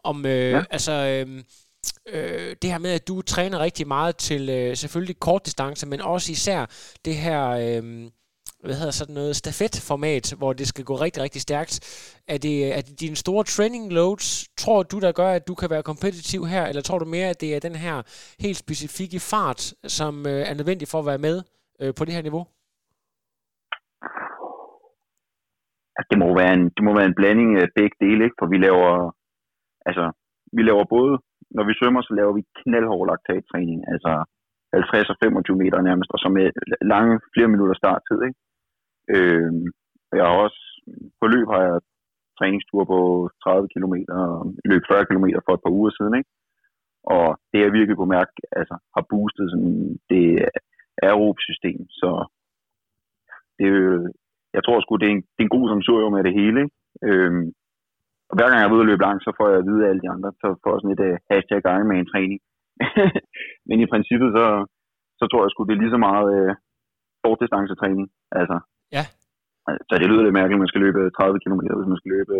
Speaker 1: om øh, ja.
Speaker 5: Ja.
Speaker 1: altså, øh, øh, det her med, at du træner rigtig meget til øh, selvfølgelig kort distance, men også især det her, øh, hvad hedder sådan noget, stafetformat, hvor det skal gå rigtig, rigtig stærkt. Er det, er det dine store training loads, tror du, der gør, at du kan være kompetitiv her, eller tror du mere, at det er den her helt specifikke fart, som øh, er nødvendig for at være med øh, på det her niveau?
Speaker 5: Altså, det må være en, det må være en blanding af begge dele, ikke? for vi laver, altså, vi laver både, når vi svømmer, så laver vi knaldhård laktattræning, altså 50 og 25 meter nærmest, og så med lange flere minutter starttid. Ikke? Øh, jeg har også, på løb har jeg træningstur på 30 km, løb 40 km for et par uger siden, ikke? Og det jeg virkelig kunne mærke, altså, har boostet sådan, det aerob system, så det er jeg tror sgu, det er en, det er en god samsurium med det hele, ikke? Øhm, og hver gang jeg er ude og løbe langt, så får jeg at vide af alle de andre, så får jeg sådan et uh, øh, hashtag Ironman træning. [laughs] men i princippet, så, så tror jeg sgu, det er lige så meget øh, kortdistancetræning. Altså,
Speaker 1: Ja.
Speaker 5: Så det lyder lidt mærkeligt, at man skal løbe 30 km, hvis man skal løbe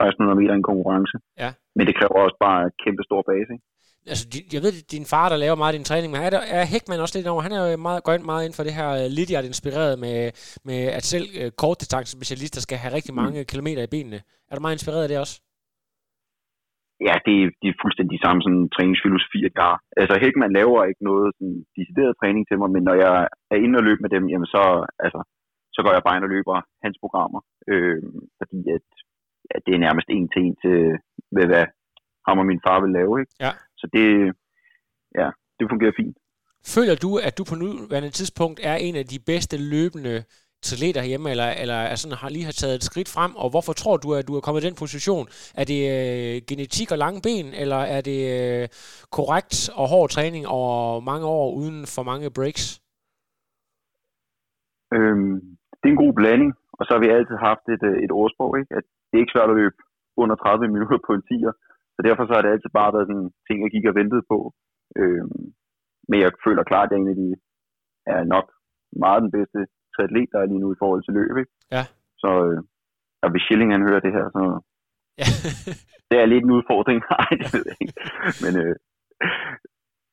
Speaker 5: 1600 meter i en konkurrence.
Speaker 1: Ja.
Speaker 5: Men det kræver også bare et kæmpe stor base. Ikke?
Speaker 1: Altså, jeg ved, din far, der laver meget af din træning, men er, der, er Hækman også lidt over? Han er jo meget, går ind meget ind for det her uh, Lydiard inspireret med, med at selv uh, kortdistancespecialister skal have rigtig mange mm. kilometer i benene. Er du meget inspireret af det også?
Speaker 5: Ja, det, er- det er fuldstændig samme sådan, træningsfilosofi, jeg har. Altså Hækman laver ikke noget sådan, decideret træning til mig, men når jeg er inde og løbe med dem, jamen så, altså, så går jeg bare ind og løber hans programmer. Øh, fordi at, at det er nærmest en til en til, hvad, hvad ham og min far vil lave. Ikke?
Speaker 1: Ja.
Speaker 5: Så det, ja, det fungerer fint.
Speaker 1: Føler du, at du på nuværende tidspunkt er en af de bedste løbende atleter herhjemme, eller, eller er sådan, har lige har taget et skridt frem, og hvorfor tror du, at du er kommet i den position? Er det øh, genetik og lange ben, eller er det øh, korrekt og hård træning over mange år uden for mange breaks?
Speaker 5: Øhm, det er en god blanding, og så har vi altid haft et, øh, et ordsprog, ikke? at det er ikke svært at løbe under 30 minutter på en 10'er, så derfor så har det altid bare været sådan ting, jeg gik og ventede på. Øhm, men jeg føler klart, at jeg er de er nok meget den bedste triatlet, der er lige nu i forhold til løb. Ikke?
Speaker 1: Ja.
Speaker 5: Så øh, og hvis Schilling han hører det her, så
Speaker 1: Ja. [laughs]
Speaker 5: det er lidt en udfordring. [laughs] Nej, det ved jeg ikke. Men, øh,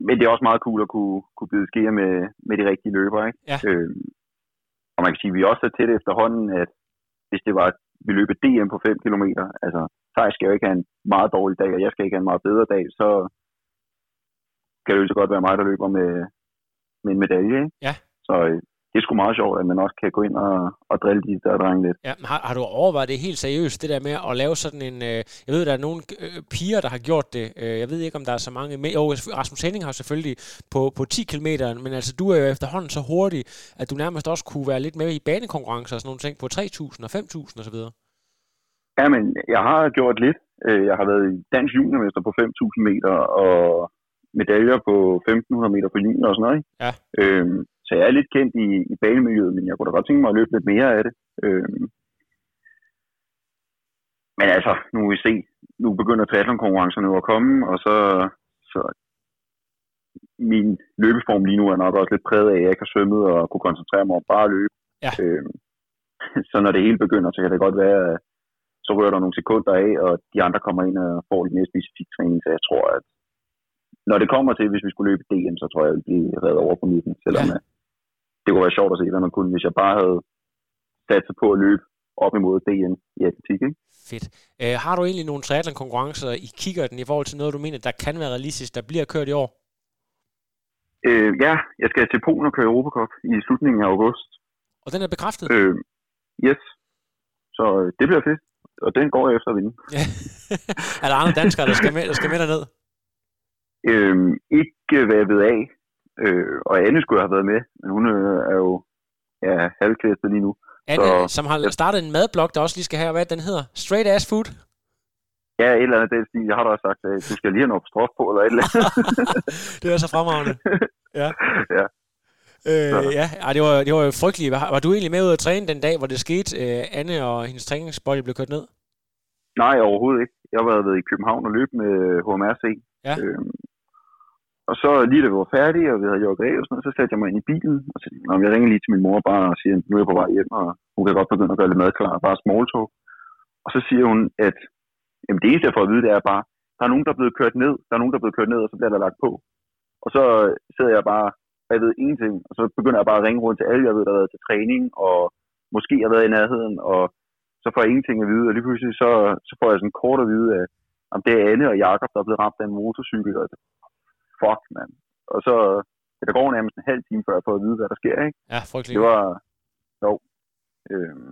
Speaker 5: men det er også meget cool at kunne, kunne byde sker med, med de rigtige løbere. Ikke?
Speaker 1: Ja.
Speaker 5: Øh, og man kan sige, at vi også er tæt efterhånden, at hvis det var, at vi løb DM på 5 km, altså Thijs skal jo ikke have en meget dårlig dag, og jeg skal ikke have en meget bedre dag, så kan det jo så godt være mig, der løber med, med en medalje. Ikke?
Speaker 1: Ja.
Speaker 5: Så øh, det er sgu meget sjovt, at man også kan gå ind og, og drille de der drenge lidt.
Speaker 1: Ja, har, har du overvejet det helt seriøst, det der med at lave sådan en... Øh, jeg ved, der er nogle øh, piger, der har gjort det. Øh, jeg ved ikke, om der er så mange med. Jo, Rasmus Henning har selvfølgelig på, på 10 km, men altså, du er jo efterhånden så hurtig, at du nærmest også kunne være lidt med i banekonkurrencer og sådan nogle ting på 3.000 og 5.000 og så videre.
Speaker 5: Ja, men jeg har gjort lidt. Øh, Jeg har været i dansk juniormester på 5.000 meter og medaljer på 1.500 meter på junior og sådan noget. Ikke?
Speaker 1: Ja.
Speaker 5: Øhm, så jeg er lidt kendt i, i banemiljøet, men jeg kunne da godt tænke mig at løbe lidt mere af det. Øhm, men altså, nu må vi se. Nu begynder triathlon-konkurrencerne at komme, og så, så min løbeform lige nu er nok også lidt præget af, at jeg ikke har svømmet og kunne koncentrere mig om bare at løbe.
Speaker 1: Ja.
Speaker 5: Øhm, så når det hele begynder, så kan det godt være, at så rører der nogle sekunder af, og de andre kommer ind og får lidt mere specifik træning, så jeg tror, at når det kommer til, hvis vi skulle løbe DM, så tror jeg, at ville blive reddet over på midten, selvom
Speaker 1: Ja.
Speaker 5: Det kunne være sjovt at se, hvad man kunne, hvis jeg bare havde sat sig på at løbe op imod DM i atletik, ikke?
Speaker 1: Fedt. Øh, har du egentlig nogle triathlon-konkurrencer i kikkerten i forhold til noget, du mener, der kan være realistisk, der bliver kørt i år?
Speaker 5: Øh, ja, jeg skal til Polen og køre Europacup i slutningen af august.
Speaker 1: Og den er bekræftet?
Speaker 5: Øh, yes. Så øh, det bliver fedt, og den går jeg efter at vinde. [laughs]
Speaker 1: Er der andre danskere, der skal med, der skal med derned?
Speaker 5: Øh, ikke hvad jeg ved af. Øh, og Anne skulle have været med, men hun øh, er jo ja, halvkvæstet lige nu.
Speaker 1: Anne,
Speaker 5: Så-
Speaker 1: som har startet en madblog, der også lige skal have, hvad den hedder? Straight Ass Food?
Speaker 5: Ja, et eller andet den stil. Jeg har da også sagt, at du skal lige have noget strof på, eller et eller andet. [laughs]
Speaker 1: det er så fremragende. Ja. [laughs]
Speaker 5: ja.
Speaker 1: Øh,
Speaker 5: Så.
Speaker 1: ja, ej, det var, det var jo frygteligt. Var, var du egentlig med ud at træne den dag, hvor det skete, øh, Anne og hendes træningsbody blev kørt ned?
Speaker 5: Nej, overhovedet ikke. Jeg har været i København og løbet med HMRC.
Speaker 1: Ja.
Speaker 5: Øhm, og så lige da vi var færdige, og vi havde gjort af og sådan noget, så satte jeg mig ind i bilen, og så Nå, jeg ringer lige til min mor bare og siger, nu er jeg på vej hjem, og hun kan godt begynde at gøre lidt mad klar, bare small talk. Og så siger hun, at jamen, det eneste, jeg får at vide, det er bare, der er nogen, der er blevet kørt ned, der er nogen, der er blevet kørt ned, og så bliver der lagt på. Og så sidder jeg bare, og jeg ved ingenting, og så begynder jeg bare at ringe rundt til alle, jeg ved, der har været til træning, og måske har været i nærheden, og så får jeg ingenting at vide, og lige pludselig så, så får jeg sådan kort at vide, at om det er Anne og Jakob, der er blevet ramt af en motorcykel, og fuck, mand. Og så, der går nærmest en halv time, før jeg får at vide, hvad der sker, ikke?
Speaker 1: Ja, frygteligt.
Speaker 5: Det var, jo, øhm,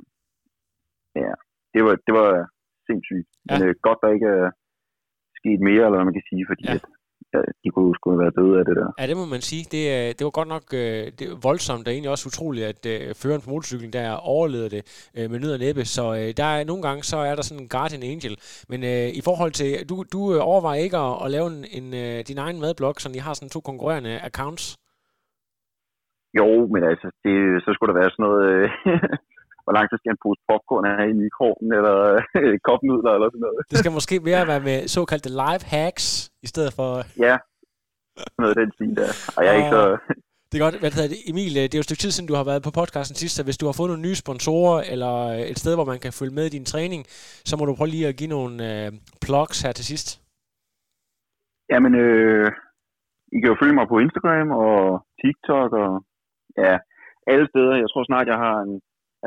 Speaker 5: ja, det var, det var sindssygt.
Speaker 1: Ja.
Speaker 5: Men øh, godt, der ikke er sket mere, eller hvad man kan sige, fordi
Speaker 1: Ja.
Speaker 5: at, de kunne sgu have været døde af det der.
Speaker 1: Ja, det må man sige. Det, øh, det var godt nok øh, det var voldsomt, og egentlig også utroligt, at øh, føreren på motorcyklen der overlevede det med nød og næppe. Så der er nogle gange, så er der sådan en guardian angel. Men øh, i forhold til, du, du overvejer ikke at, at lave en, en, din egen madblog, så I har sådan to konkurrerende accounts?
Speaker 5: Jo, men altså, det, så skulle der være sådan noget, øh, [laughs] hvor lang tid skal en pose popcorn have i mikroen, eller [laughs] øh, kopnudler, eller sådan noget.
Speaker 1: Det skal måske mere være med såkaldte live hacks, i stedet for...
Speaker 5: Ja, noget den stil der. Og jeg er ikke så...
Speaker 1: Det er godt. Hvad hedder det? Emil, øh, det er jo et stykke tid siden, du har været på podcasten sidst, så hvis du har fået nogle nye sponsorer, eller øh, et sted, hvor man kan følge med i din træning, så må du prøve lige at give nogle øh, plugs her til sidst.
Speaker 5: Jamen, øh, I kan jo følge mig på Instagram og TikTok og ja, alle steder. Jeg tror snart, jeg har en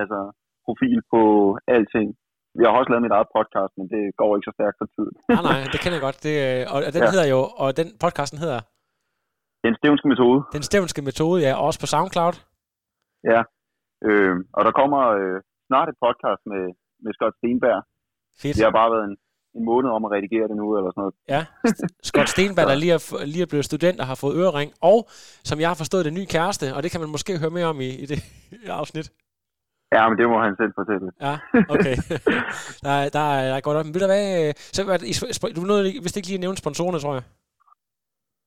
Speaker 5: altså, profil på alting. Vi har også lavet mit eget podcast, men det går ikke så stærkt for tiden.
Speaker 1: nej, nej, det kender jeg godt. Det, øh, og den ja. hedder jo, og den podcasten hedder?
Speaker 5: Den stævnske metode.
Speaker 1: Den stævnske metode, ja. Også på SoundCloud.
Speaker 5: Ja. Øh, og der kommer øh, snart et podcast med, med Scott Stenberg.
Speaker 1: Fedt.
Speaker 5: Vi har bare været en, en måned om at redigere det nu, eller sådan noget.
Speaker 1: Ja, Scott Stenberg, der lige er, lige er blevet student og har fået ørering, og som jeg har forstået, det nye kæreste, og det kan man måske høre mere om i, i det [laughs] afsnit.
Speaker 5: Ja, men det må han selv fortælle.
Speaker 1: Ja, okay. [laughs] der, er, der, er, der er godt op. Men ved du hvad, øh, så, du nåede vist ikke lige at nævne sponsorerne, tror jeg.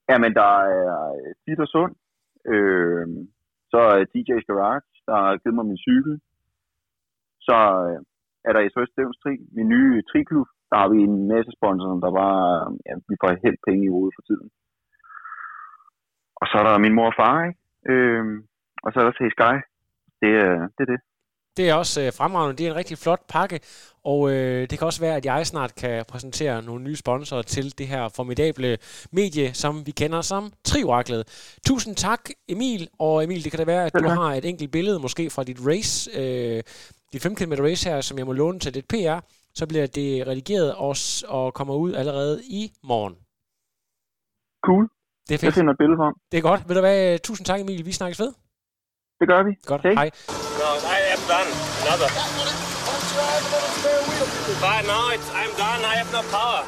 Speaker 5: Ja, men der er Dit og Sund, øh, så er DJ's Garage, der har givet mig min cykel, så øh, er der SOS Stævns Tri, min nye triklub, der har vi en masse sponsorer, der bare, ja, vi får helt penge i hovedet for tiden. Og så er der min mor og far, ikke? Øh, og så er der Sky. Det, det er det.
Speaker 1: Det er også øh, fremragende. Det er en rigtig flot pakke, og øh, det kan også være, at jeg snart kan præsentere nogle nye sponsorer til det her formidable medie, som vi kender som Trioraklet. Tusind tak, Emil. Og Emil, det kan da være, at du har et enkelt billede, måske fra dit race, øh, dit 5 km race her, som jeg må låne til lidt PR. Så bliver det redigeret også og kommer ud allerede i morgen.
Speaker 5: Cool.
Speaker 1: Det er fedt.
Speaker 5: Jeg finder et billede for
Speaker 1: Det er godt. Ved du hvad? Tusind tak, Emil. Vi snakkes ved.
Speaker 5: Det gør vi.
Speaker 1: Godt.
Speaker 5: Okay.
Speaker 1: Hej.
Speaker 6: No, I am done. Another. But no, it's, I'm done. I have no power.